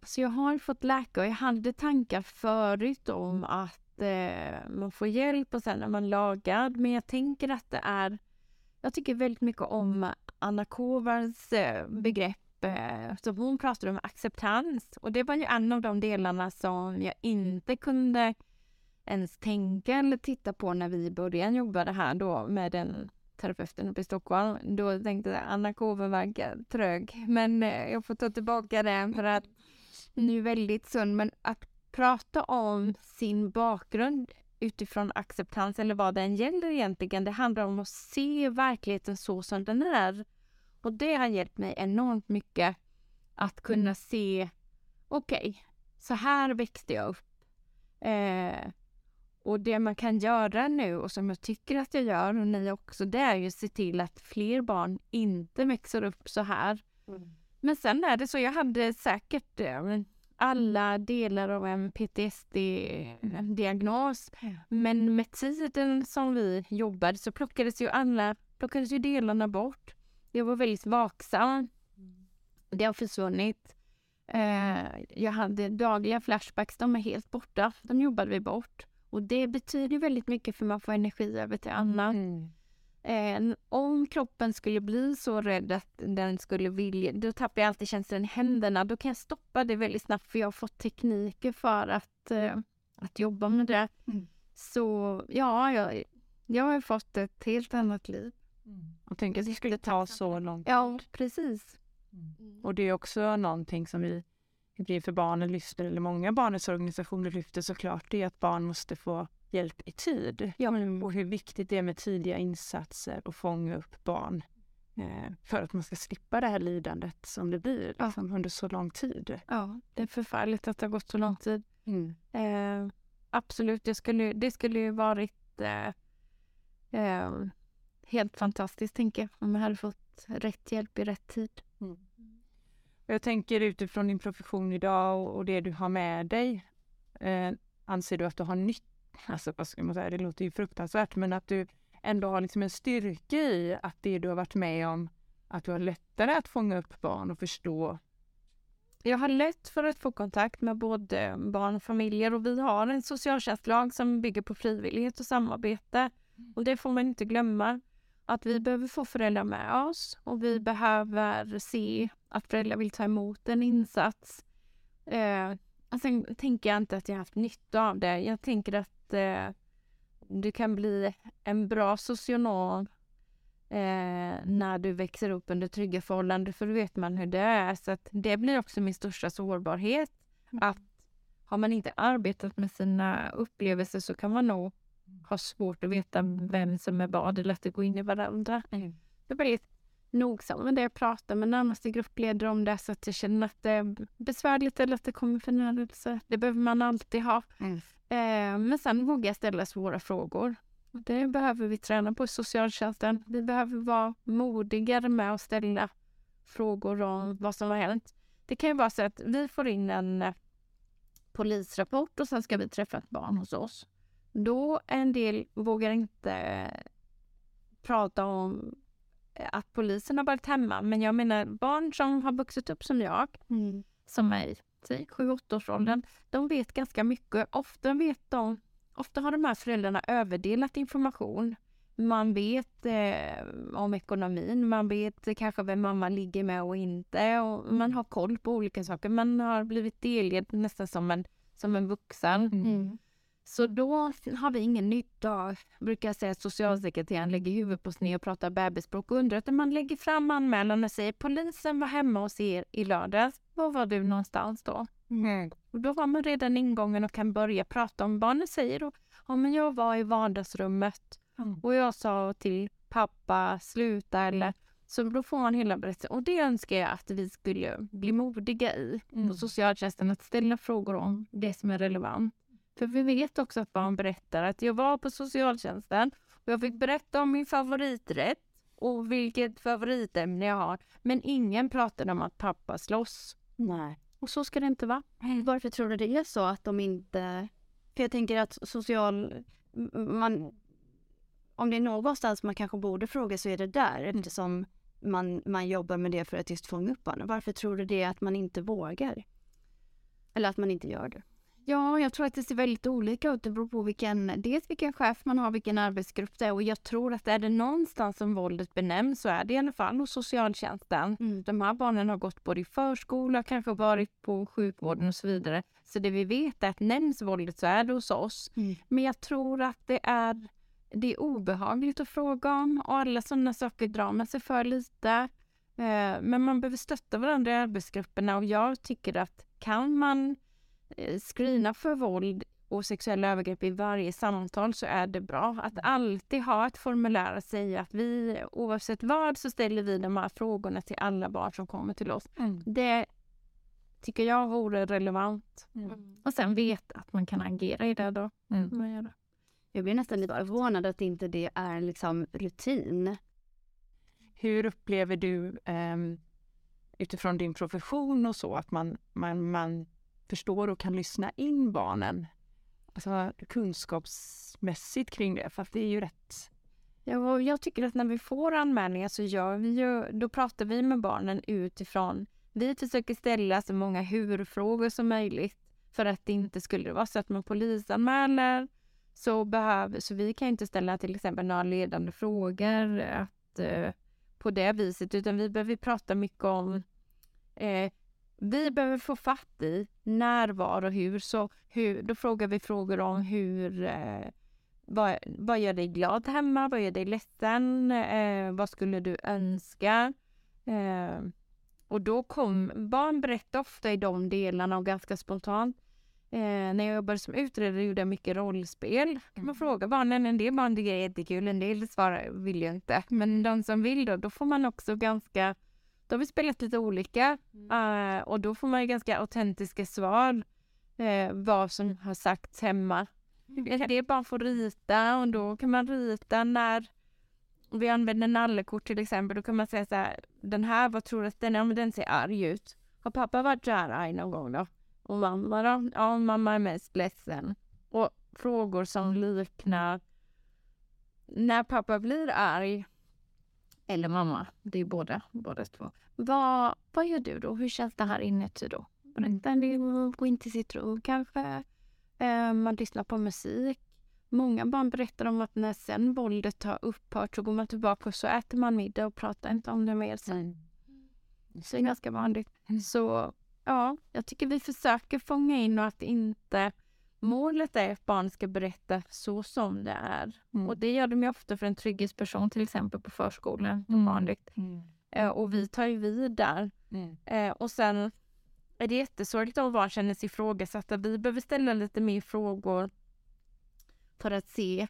Så jag har fått läka och jag hade tankar förut om att eh, man får hjälp och sen är man lagad. Men jag tänker att det är... Jag tycker väldigt mycket om Anna Kovars eh, begrepp. Eh, så hon pratade om acceptans och det var ju en av de delarna som jag inte kunde ens tänka eller titta på när vi började jobba det här då med den terapeuten uppe i Stockholm. Då tänkte jag Anna Kove verkar trög. Men eh, jag får ta tillbaka det för att nu är väldigt sund. Men att prata om sin bakgrund utifrån acceptans eller vad den gäller egentligen. Det handlar om att se verkligheten så som den är. Och det har hjälpt mig enormt mycket att kunna se, okej, okay, så här växte jag upp. Eh, och det man kan göra nu och som jag tycker att jag gör och ni också, det är ju att se till att fler barn inte växer upp så här. Mm. Men sen är det så, jag hade säkert eh, alla delar av en PTSD-diagnos. Men med tiden som vi jobbade så plockades ju alla, plockades ju delarna bort. Jag var väldigt vaksam. Det har försvunnit. Eh, jag hade dagliga flashbacks, de är helt borta. De jobbade vi bort. Och det betyder väldigt mycket för man får energi över till annat. Mm. Eh, om kroppen skulle bli så rädd att den skulle vilja, då tappar jag alltid känslan i händerna. Då kan jag stoppa det väldigt snabbt för jag har fått tekniker för att, eh, att jobba med det. Mm. Så ja, jag, jag har fått ett helt annat liv. Och tänk att det skulle ta så lång tid. Ja, precis. Mm. Och det är också någonting som vi blir för barnen lyfter, eller många barnets organisationer lyfter såklart, det är att barn måste få hjälp i tid. Ja. Och hur viktigt det är med tidiga insatser och fånga upp barn eh, för att man ska slippa det här lidandet som det blir liksom, ja. under så lång tid. Ja, det är förfärligt att det har gått så lång tid. Mm. Eh, absolut, det skulle, det skulle ju varit eh, eh, helt fantastiskt, tänker jag, om jag hade fått rätt hjälp i rätt tid. Mm. Jag tänker utifrån din profession idag och det du har med dig. Eh, anser du att du har nytta *laughs* alltså vad ska man säga, det låter ju fruktansvärt, men att du ändå har liksom en styrka i att det du har varit med om, att du har lättare att fånga upp barn och förstå. Jag har lätt för att få kontakt med både barn och familjer och vi har en socialtjänstlag som bygger på frivillighet och samarbete. Och det får man inte glömma. Att vi behöver få föräldrar med oss och vi behöver se att föräldrar vill ta emot en insats. Eh, sen tänker jag inte att jag haft nytta av det. Jag tänker att eh, du kan bli en bra socionom eh, när du växer upp under trygga förhållanden, för då vet man hur det är. Så det blir också min största sårbarhet. Mm. Att har man inte arbetat med sina upplevelser så kan man nog ha svårt att veta vem som är vad eller att det går in i varandra. Mm. Jag blir nogsam med det jag pratar med närmaste gruppledare om det så att jag känner att det är besvärligt eller att det kommer förnärmelse. Det behöver man alltid ha. Mm. Eh, men sen vågar jag ställa svåra frågor. Det behöver vi träna på i socialtjänsten. Vi behöver vara modigare med att ställa frågor om vad som har hänt. Det kan ju vara så att vi får in en eh, polisrapport och sen ska vi träffa ett barn hos oss. Då en del vågar inte prata om att polisen har varit hemma. Men jag menar barn som har vuxit upp som jag, mm. som mig, i 7-8-årsåldern, de vet ganska mycket. Ofta vet de, ofta har de här föräldrarna överdelat information. Man vet eh, om ekonomin, man vet kanske vem mamma ligger med och inte och man har koll på olika saker. Man har blivit delgedd nästan som en, som en vuxen. Mm. Så då har vi ingen nytta av, brukar jag säga att socialsekreteraren lägger huvudet på sned och pratar bebisspråk och undrar utan man lägger fram anmälan och säger polisen var hemma hos er i lördags. Var var du någonstans då? Mm. Och då har man redan ingången och kan börja prata om barnet säger då, ja men jag var i vardagsrummet mm. och jag sa till pappa sluta eller så då får man hela berättelsen och det önskar jag att vi skulle bli modiga i mm. på socialtjänsten att ställa frågor om det som är relevant. För vi vet också att barn berättar att jag var på socialtjänsten och jag fick berätta om min favoriträtt och vilket favoritämne jag har. Men ingen pratade om att pappa slåss. Nej. Och så ska det inte vara. Varför tror du det är så att de inte... För jag tänker att social... Man, om det är någonstans man kanske borde fråga så är det där mm. eftersom man, man jobbar med det för att just fånga upp barnen. Varför tror du det att man inte vågar? Eller att man inte gör det? Ja, jag tror att det ser väldigt olika ut. Det beror på vilken, dels vilken chef man har, vilken arbetsgrupp det är. Och jag tror att är det någonstans som våldet benämns så är det i alla fall hos socialtjänsten. Mm. De här barnen har gått både i förskola, kanske varit på sjukvården och så vidare. Så det vi vet är att nämns våldet så är det hos oss. Mm. Men jag tror att det är, det är obehagligt att fråga om och alla sådana saker drar man sig för lite. Eh, Men man behöver stötta varandra i arbetsgrupperna och jag tycker att kan man screena för våld och sexuella övergrepp i varje samtal så är det bra. Att alltid ha ett formulär att säga att vi oavsett vad så ställer vi de här frågorna till alla barn som kommer till oss. Det tycker jag vore relevant. Mm. Och sen veta att man kan agera i det då. Mm. Jag blir nästan lite förvånad att inte det är liksom rutin. Hur upplever du ehm, utifrån din profession och så att man, man, man förstår och kan lyssna in barnen? Alltså kunskapsmässigt kring det, för att det är ju rätt... Ja, jag tycker att när vi får anmälningar så gör vi ju, då pratar vi med barnen utifrån. Vi försöker ställa så många hur-frågor som möjligt för att det inte skulle vara så att man polisanmäler. Så, behöver, så vi kan inte ställa till exempel några ledande frågor att, eh, på det viset utan vi behöver prata mycket om eh, vi behöver få fatt i när, var och hur. Så hur, då frågar vi frågor om hur eh, vad, vad gör dig glad hemma? Vad gör dig ledsen? Eh, vad skulle du önska? Eh, och då kom barn berätta ofta i de delarna och ganska spontant. Eh, när jag jobbade som utredare gjorde jag mycket rollspel. Kan man Mm. fråga barnen, en del barn tycker det är jättekul, en del svarar vill jag inte. Men de som vill då, då får man också ganska, då har vi spelat lite olika eh, och då får man ju ganska autentiska svar eh, vad som har sagts hemma. En del barn får rita och då kan man rita när vi använder nallekort till exempel. Då kan man säga så här, den här, vad tror du att den är? Men den ser arg ut. Har pappa varit så här arg någon gång då? Och mamma då? Ja, mamma är mest ledsen. Och frågor som liknar när pappa blir arg eller mamma, det är båda, båda två. Vad, vad gör du då? Hur känns det här inuti då? Berätta en del, gå in till sitt rum kanske. Eh, man lyssnar på musik. Många barn berättar om att när sen våldet har upphört så går man tillbaka och så äter man middag och pratar inte om det mer sen. Så det är ganska vanligt. Så ja, jag tycker vi försöker fånga in och att inte målet är att barn ska berätta så som det är. Mm. Och det gör de ju ofta för en trygghetsperson till exempel på förskolan. Mm. Vanligt. Mm. Eh, och vi tar ju vid där. Mm. Eh, och sen är det jättesorgligt om barn känner sig ifrågasatta. Vi behöver ställa lite mer frågor för att se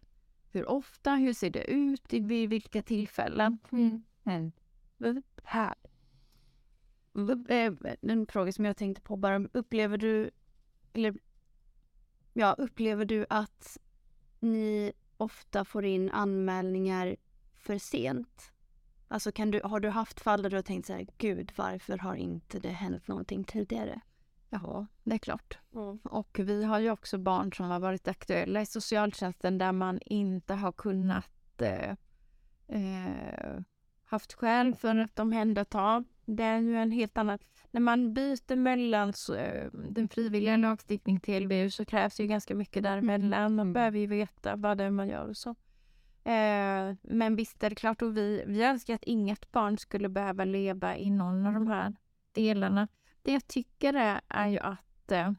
hur ofta, hur ser det ut, i vid vilka tillfällen. Mm. Här. Upp- eh, En fråga som jag tänkte på bara, upplever du, eller ja, upplever du att ni ofta får in anmälningar för sent? Alltså kan du, har du haft fall där du har tänkt så här, gud varför har inte det hänt någonting tidigare? Ja, det är klart. Och vi har ju också barn som har varit aktuella i socialtjänsten där man inte har kunnat eh, eh, haft skäl för att omhänderta. Det är ju en helt annan... När man byter mellan så, eh, den frivilliga lagstiftningen till LVU så krävs det ju ganska mycket däremellan. Man behöver ju veta vad det är man gör och så. Eh, men visst är det klart, och vi, vi önskar att inget barn skulle behöva leva i någon av de här delarna. Det jag tycker är, är ju att eh,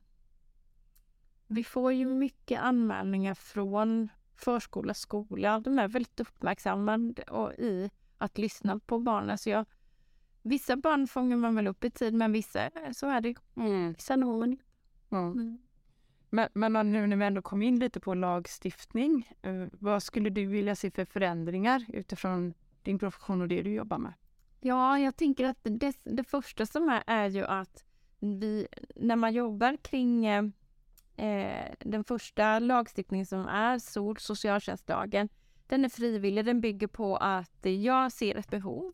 vi får ju mycket anmälningar från förskola, skola. De är väldigt uppmärksammade och i att lyssna på barnen. Så jag, vissa barn fångar man väl upp i tid, men vissa, så är det ju. Vissa når man ju. Mm. Men, men nu när vi ändå kom in lite på lagstiftning, eh, vad skulle du vilja se för förändringar utifrån din profession och det du jobbar med? Ja, jag tänker att det, det första som är, är ju att vi, när man jobbar kring eh, eh, den första lagstiftningen som är SOL, socialtjänstlagen, den är frivillig, den bygger på att jag ser ett behov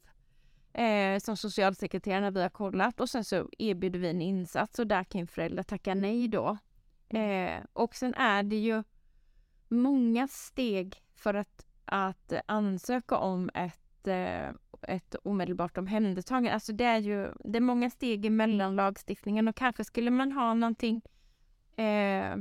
eh, som socialsekreterare när vi har kollat och sen så erbjuder vi en insats och där kan föräldrar tacka nej då. Eh, och sen är det ju många steg för att, att ansöka om ett, eh, ett omedelbart omhändertagande. Alltså det är ju det är många steg mellan lagstiftningen och kanske skulle man ha någonting eh,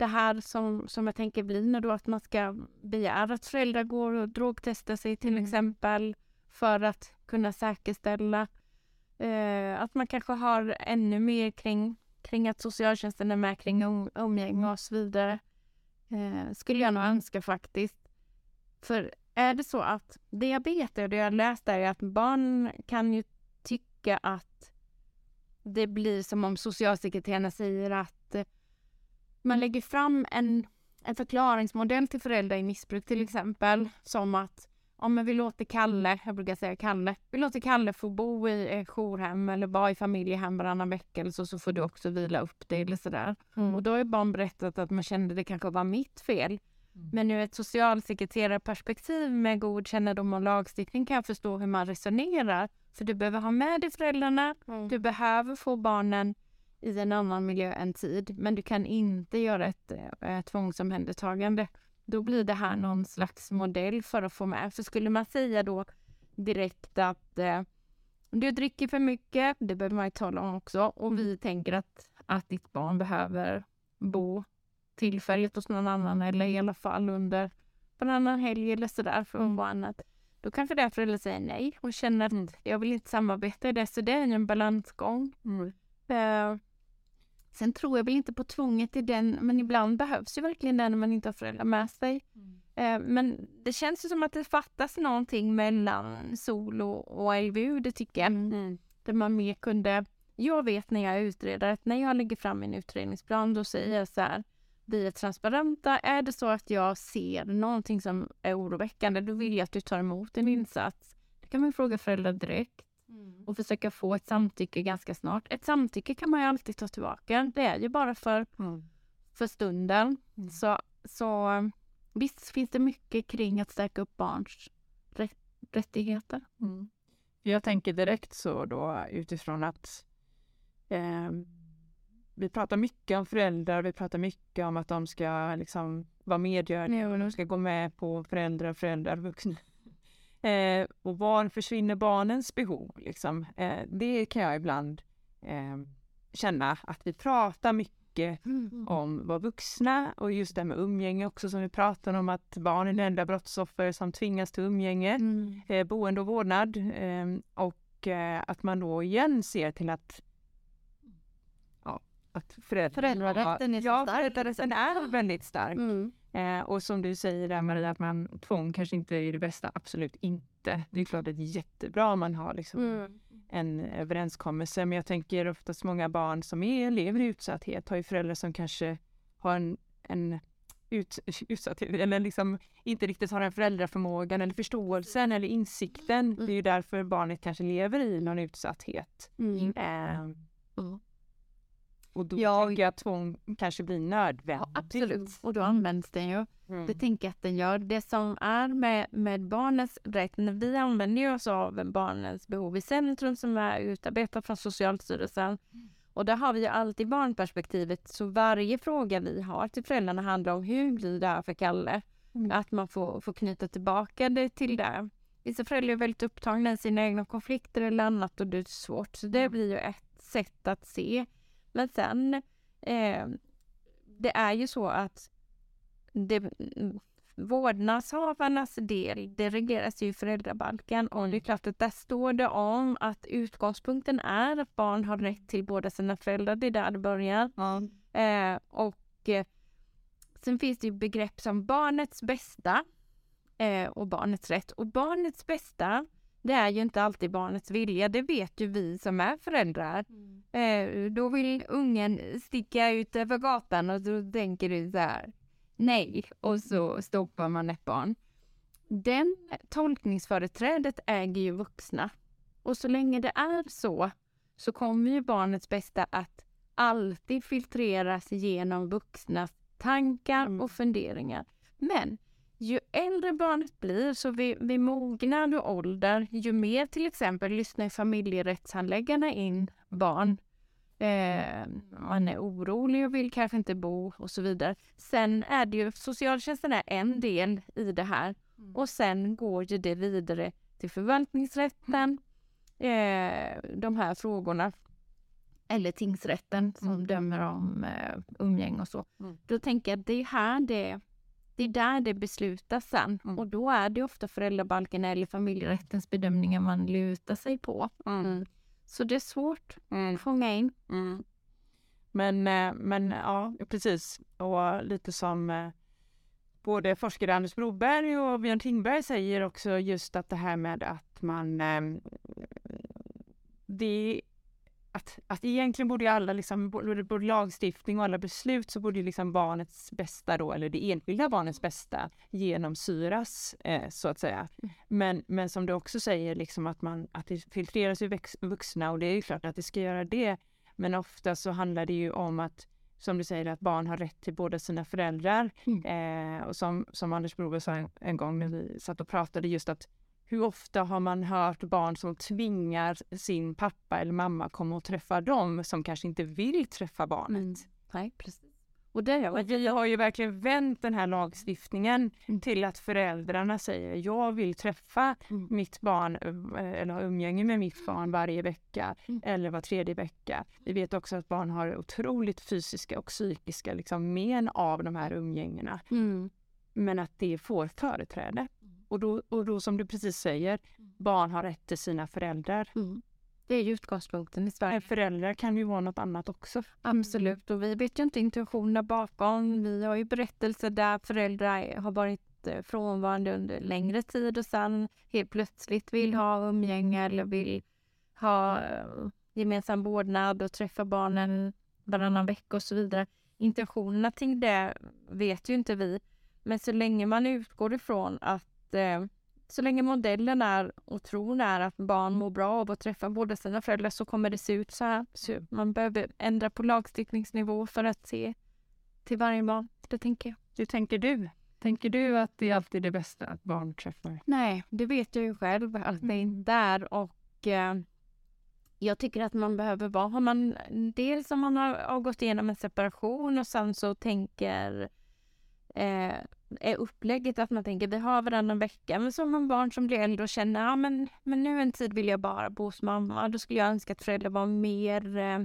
det här som, som jag tänker blir nu då att man ska begära att föräldrar går och drogtestar sig till Mm. exempel för att kunna säkerställa eh, att man kanske har ännu mer kring, kring att socialtjänsten är med kring um, umgänge och så vidare. Eh, skulle jag nog önska faktiskt. För är det så att vet och det jag läst är att barn kan ju tycka att det blir som om socialsekreterarna säger att man lägger fram en, en förklaringsmodell till föräldrar i missbruk till exempel som att om vi låter Kalle, jag brukar säga Kalle, vi låter Kalle få bo i eh, jourhem eller vara i familjehem varannan vecka eller så, så får du också vila upp dig eller sådär. Och då har barn berättat att man kände det kanske var mitt fel. Mm. Men ur ett socialsekreterarperspektiv med god kännedom om lagstiftning kan jag förstå hur man resonerar. För du behöver ha med dig föräldrarna, du behöver få barnen i en annan miljö en tid, men du kan inte göra ett eh, tvångsomhändertagande. Då blir det här någon slags modell för att få med. För skulle man säga då direkt att eh, du dricker för mycket, det behöver man ju tala om också, och vi tänker att, att ditt barn behöver bo tillfälligt hos någon annan eller i alla fall under varannan helg eller sådär för att vara annat. Då kanske det är föräldrar säger nej och känner att Mm. jag vill inte samarbeta i det. Så det är en balansgång. Mm. Eh, sen tror jag väl inte på tvånget i den, men ibland behövs ju verkligen den när man inte har föräldrar med sig. Eh, men det känns ju som att det fattas någonting mellan SOL och, LVU, det tycker jag. Mm. Där man mer kunde... Jag vet när jag utreder att när jag lägger fram min utredningsplan då säger jag så här. Vi är transparenta. Är det så att jag ser någonting som är oroväckande då vill jag att du tar emot en insats. Det kan man fråga föräldrar direkt och försöka få ett samtycke ganska snart. Ett samtycke kan man ju alltid ta tillbaka. Det är ju bara för, Mm. för stunden. Mm. Så, så visst finns det mycket kring att stärka upp barns rätt, rättigheter. Mm. Jag tänker direkt så då utifrån att eh, vi pratar mycket om föräldrar, vi pratar mycket om att de ska liksom vara medgörliga och de ska gå med på föräldrar, föräldrar, vuxna. Eh, och var försvinner barnens behov? Liksom? Eh, det kan jag ibland eh, känna att vi pratar mycket om vad vuxna och just det med umgänge också som vi pratar om att barn är det enda brottsoffer som tvingas till umgänge Mm. eh, boende och vårdnad eh, och eh, att man då igen ser till att ja, att föräldrar, Föräldrarätten är ja, föräldrarätten är väldigt stark. Mm. Eh, och som du säger där Maria, att man, tvång kanske inte är det bästa, absolut inte. Det är klart att det är jättebra om man har liksom Mm. en överenskommelse. Men jag tänker oftast många barn som är, lever i utsatthet har ju föräldrar som kanske har en, en ut, *laughs* utsatthet eller liksom inte riktigt har den föräldraförmågan eller förståelsen eller insikten. Det är ju därför barnet kanske lever i någon utsatthet. Mm. Eh, och då Ja. tänker jag att tvång kanske blir nödvändigt. Ja, absolut. Och då används den ju. Mm. Det tänker jag att den gör. Det som är med, med barnens rätt, när vi använder oss av barnens behov i centrum som är utarbetat från Socialstyrelsen. Och där har vi ju alltid barnperspektivet, så varje fråga vi har till föräldrarna handlar om hur blir det här för Kalle? Mm. Att man får, får knyta tillbaka det till det. Vissa föräldrar är väldigt upptagna i sina egna konflikter eller annat och det är svårt. Så det blir ju ett sätt att se. Men sen, eh, det är ju så att det, vårdnadshavarnas del, det regleras ju i föräldrabalken och det är klart att där står det om att utgångspunkten är att barn har rätt till båda sina föräldrar. Det är där det börjar. Ja. Eh, och eh, sen finns det ju begrepp som barnets bästa eh, och barnets rätt. Och barnets bästa, det är ju inte alltid barnets vilja. Det vet ju vi som är föräldrar. Eh, då vill ungen sticka ut över gatan och då tänker du så här, nej, och så stoppar man ett barn. Den tolkningsföreträdet äger ju vuxna. Och så länge det är så, så kommer ju barnets bästa att alltid filtreras genom vuxnas tankar Mm. och funderingar. Men äldre barnet blir, så vid, vid mognad och ålder, ju mer till exempel lyssnar familjerättshandläggarna in barn. Eh, man är orolig och vill kanske inte bo och så vidare. Sen är det ju, socialtjänsten är en del i det här och sen går ju det vidare till förvaltningsrätten, eh, de här frågorna. eller tingsrätten som Mm. dömer om eh, umgänge och så. Mm. Då tänker jag att det är här det, det är där det beslutas sen. Mm. Och då är det ofta föräldrabalken eller familjerättens bedömningar man lutar sig på. Mm. Så det är svårt Mm. att fånga in. Mm. Men, eh, men ja, precis. Och lite som eh, både forskare Anders Broberg och Björn Tingberg säger också just att det här med att man... eh, Det att, att egentligen borde ju alla, liksom, både, både lagstiftning och alla beslut så borde ju liksom barnets bästa då, eller det enskilda barnets bästa genomsyras eh, så att säga. Men, men som du också säger, liksom att, man, att det filtreras ju vuxna och det är ju klart att det ska göra det. Men ofta så handlar det ju om att, som du säger, att barn har rätt till båda sina föräldrar. Eh, och som, som Anders Broberg sa en, en gång när vi satt och pratade just att hur ofta har man hört barn som tvingar sin pappa eller mamma komma och träffa dem som kanske inte vill träffa barnet? Mm. Nej, precis. Och det Och vi har ju verkligen vänt den här lagstiftningen Mm. till att föräldrarna säger jag vill träffa Mm. mitt barn eh, eller ha umgänge med mitt barn varje vecka Mm. eller var tredje vecka. Vi vet också att barn har otroligt fysiska och psykiska liksom, men av de här umgängena. Mm. Men att det får företräde. Och då, och då som du precis säger, barn har rätt till sina föräldrar. Mm. Det är ju utgångspunkten i Sverige. Föräldrar kan ju vara något annat också. Absolut, och vi vet ju inte intentionerna bakom. Vi har ju berättelser där föräldrar har varit eh, frånvarande under längre tid och sen helt plötsligt vill ha umgänge eller vill ha eh, gemensam vårdnad och träffa barnen varannan vecka och så vidare. Intentionerna till det vet ju inte vi. Men så länge man utgår ifrån att eh, så länge modellen är och tron är att barn mår bra av att träffa båda sina föräldrar så kommer det se ut så här. Så man behöver ändra på lagstiftningsnivå för att se till varje barn. Det tänker jag. Hur tänker du? Tänker du att det är alltid det bästa att barn träffar? Nej, det vet jag ju själv att det inte är och eh, jag tycker att man behöver vara, har man dels om man har, har gått igenom en separation och sen så tänker eh, är upplägget att man tänker vi har varannan vecka men så har man barn som blir äldre och känner ja men, men nu en tid vill jag bara bo hos mamma. Då skulle jag önska att föräldrar var mer eh,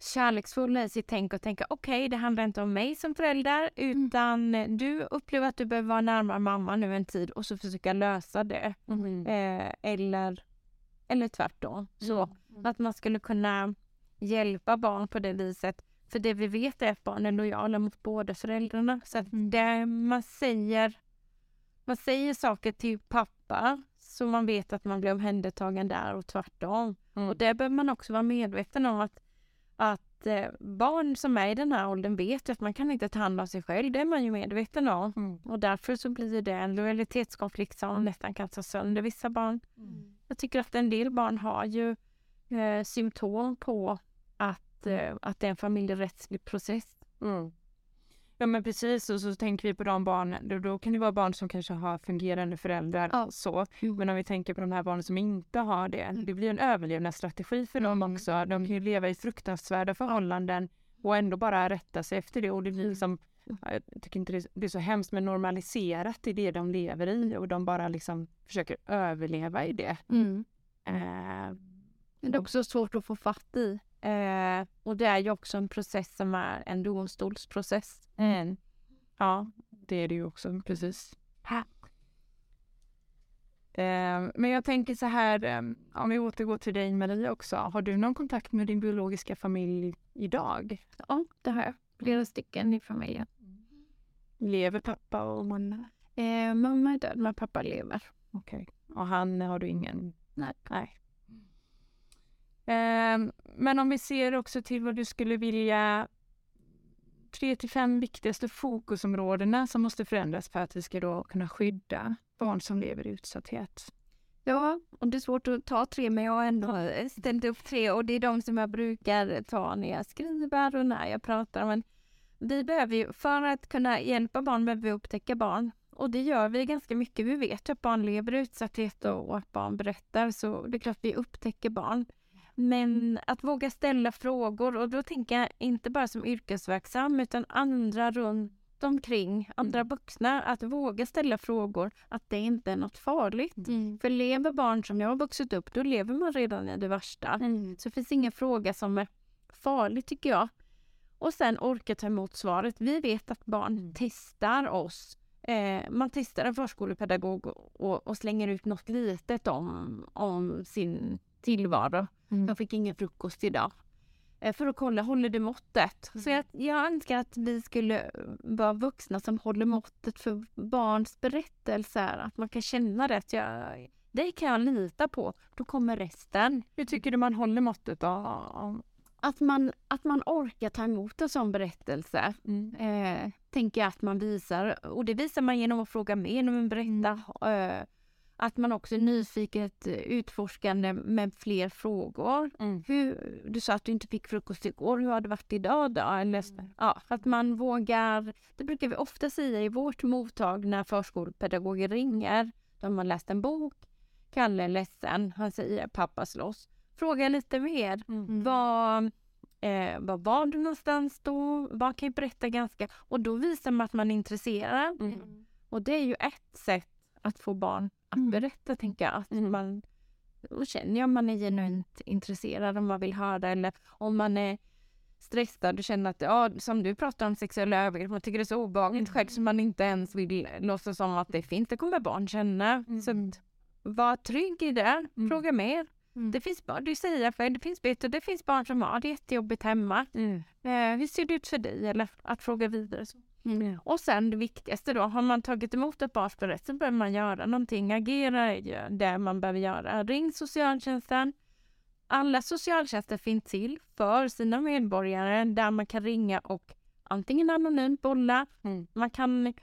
kärleksfulla i sitt tänk och tänka okej det handlar inte om mig som förälder utan du upplever att du behöver vara närmare mamma nu en tid och så försöka lösa det. Eh, eller, eller tvärtom. Så att man skulle kunna hjälpa barn på det viset. För det vi vet är att barn är lojala mot båda föräldrarna. Så att det man säger man säger saker till pappa så man vet att man blir omhändertagen där och tvärtom. Mm. Och det behöver man också vara medveten om att, att eh, barn som är i den här åldern vet ju att man kan inte ta hand om sig själv. Det är man ju medveten om. Mm. Och därför så blir det en lojalitetskonflikt som nästan kan ta sönder vissa barn. Jag tycker att en del barn har ju eh, symptom på att, eh, att det är en familjerättslig process. Mm. Ja men precis och så tänker vi på de barnen, då, då kan det vara barn som kanske har fungerande föräldrar Ja. så. Men om vi tänker på de här barnen som inte har det, det blir en överlevnadsstrategi för dem Mm. också. De kan ju leva i fruktansvärda förhållanden och ändå bara rätta sig efter det och det blir liksom jag tycker inte det är så hemskt men normaliserat i det de lever i och de bara liksom försöker överleva i det. Eh, Men det är också svårt att få fatt i. Eh, och det är ju också en process som är en domstolsprocess. Mm. Ja, det är det ju också, precis. Eh, men jag tänker så här, eh, om vi återgår till dig Maria också. Har du någon kontakt med din biologiska familj idag? Ja, det har jag. Flera stycken i familjen. Lever pappa och mamma? Eh, mamma är död men pappa lever. Okej. Och han har du ingen? Nej. Nej. Ehm, men om vi ser också till vad du skulle vilja tre till fem viktigaste fokusområdena som måste förändras för att vi ska då kunna skydda barn som lever i utsatthet. Ja, och det är svårt att ta tre men jag har ändå ställt upp tre och det är de som jag brukar ta när jag skriver och när jag pratar. Men vi behöver ju, för att kunna hjälpa barn behöver vi upptäcka barn. Och det gör vi ganska mycket. Vi vet ju att barn lever i utsatthet och att barn berättar så det är klart vi upptäcker barn. Men att våga ställa frågor och då tänker jag inte bara som yrkesverksam utan andra runt omkring andra vuxna att våga ställa frågor, att det inte är något farligt. Mm. För lever barn som jag har vuxit upp, då lever man redan i det värsta. Mm. Så det finns ingen fråga som är farlig tycker jag. Och sen orka ta emot svaret. Vi vet att barn Mm. testar oss. Eh, man testar en förskolepedagog och, och slänger ut något litet om, om sin tillvaro. Mm. Jag fick ingen frukost idag. Eh, för att kolla, håller det måttet? Så jag, jag önskar att vi skulle eh, vara vuxna som håller måttet för barns berättelser. Att man kan känna det. Att jag, det kan jag lita på. Då kommer resten. Hur tycker du man håller måttet då? Att man, att man orkar ta emot en sån berättelse. Mm. Eh, tänker jag att man visar. Och det visar man genom att fråga mer, genom att berätta. Eh, att man också är nyfiket eh, utforskande med fler frågor. Mm. Hur, du sa att du inte fick frukost igår, hur har det varit idag då? Eller, ja, att man vågar, det brukar vi ofta säga i vårt mottag när förskolepedagoger ringer. De har läst en bok, Kalle är ledsen, han säger pappa slåss. Fråga lite mer. Mm. Vad, eh, vad var du någonstans då? Vad kan jag berätta ganska? Och då visar man att man är intresserad. Mm. Och det är ju ett sätt att få barn att Mm. berätta, tänker jag. Att Mm. man, då känner jag om man är genuint intresserad, om man vill höra eller om man är stressad och känner att, ja, som du pratar om sexuella övergrepp, man tycker det är så obehagligt själv så man inte ens vill låtsas om att det finns. Det kommer barn känna. Mm. Så var trygg i det. Mm. Fråga mer. Mm. Det finns barn, du säger för det finns bättre, det finns barn som har det jättejobbigt hemma. Mm. Eh, hur ser det ut för dig? Eller att fråga vidare. Så. Mm. Och sen det viktigaste då, har man tagit emot ett barns berättelse behöver man göra någonting, agera ju det man behöver göra. Ring socialtjänsten. Alla socialtjänster finns till för sina medborgare där man kan ringa och antingen anonymt bolla, Mm. man kan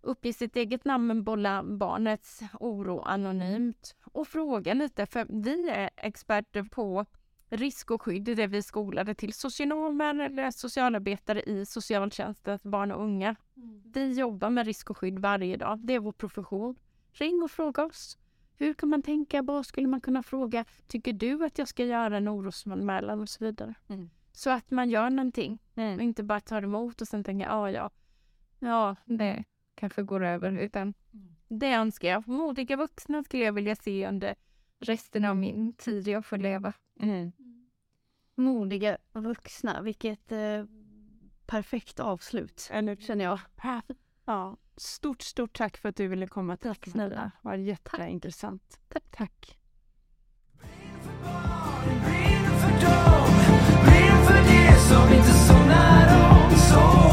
uppge sitt eget namn men bolla barnets oro anonymt och fråga lite för vi är experter på risk och skydd, det är vi är skolade till socionomer eller socialarbetare i socialtjänsten för barn och unga. Vi jobbar med risk och skydd varje dag, det är vår profession. Ring och fråga oss. Hur kan man tänka? Vad skulle man kunna fråga? Tycker du att jag ska göra en orosanmälan och så vidare? Mm. Så att man gör någonting och Mm. inte bara tar emot och sen tänker ja, ja, ja, det kanske går över. Utan det önskar jag. Modiga vuxna skulle jag vilja se under resten av min tid jag får leva. Mm. Modiga vuxna, vilket eh, perfekt avslut Eller, känner jag. ja. Stort, stort tack för att du ville komma till Tack snälla. Det var jätteintressant. Tack. tack. Som inte somnar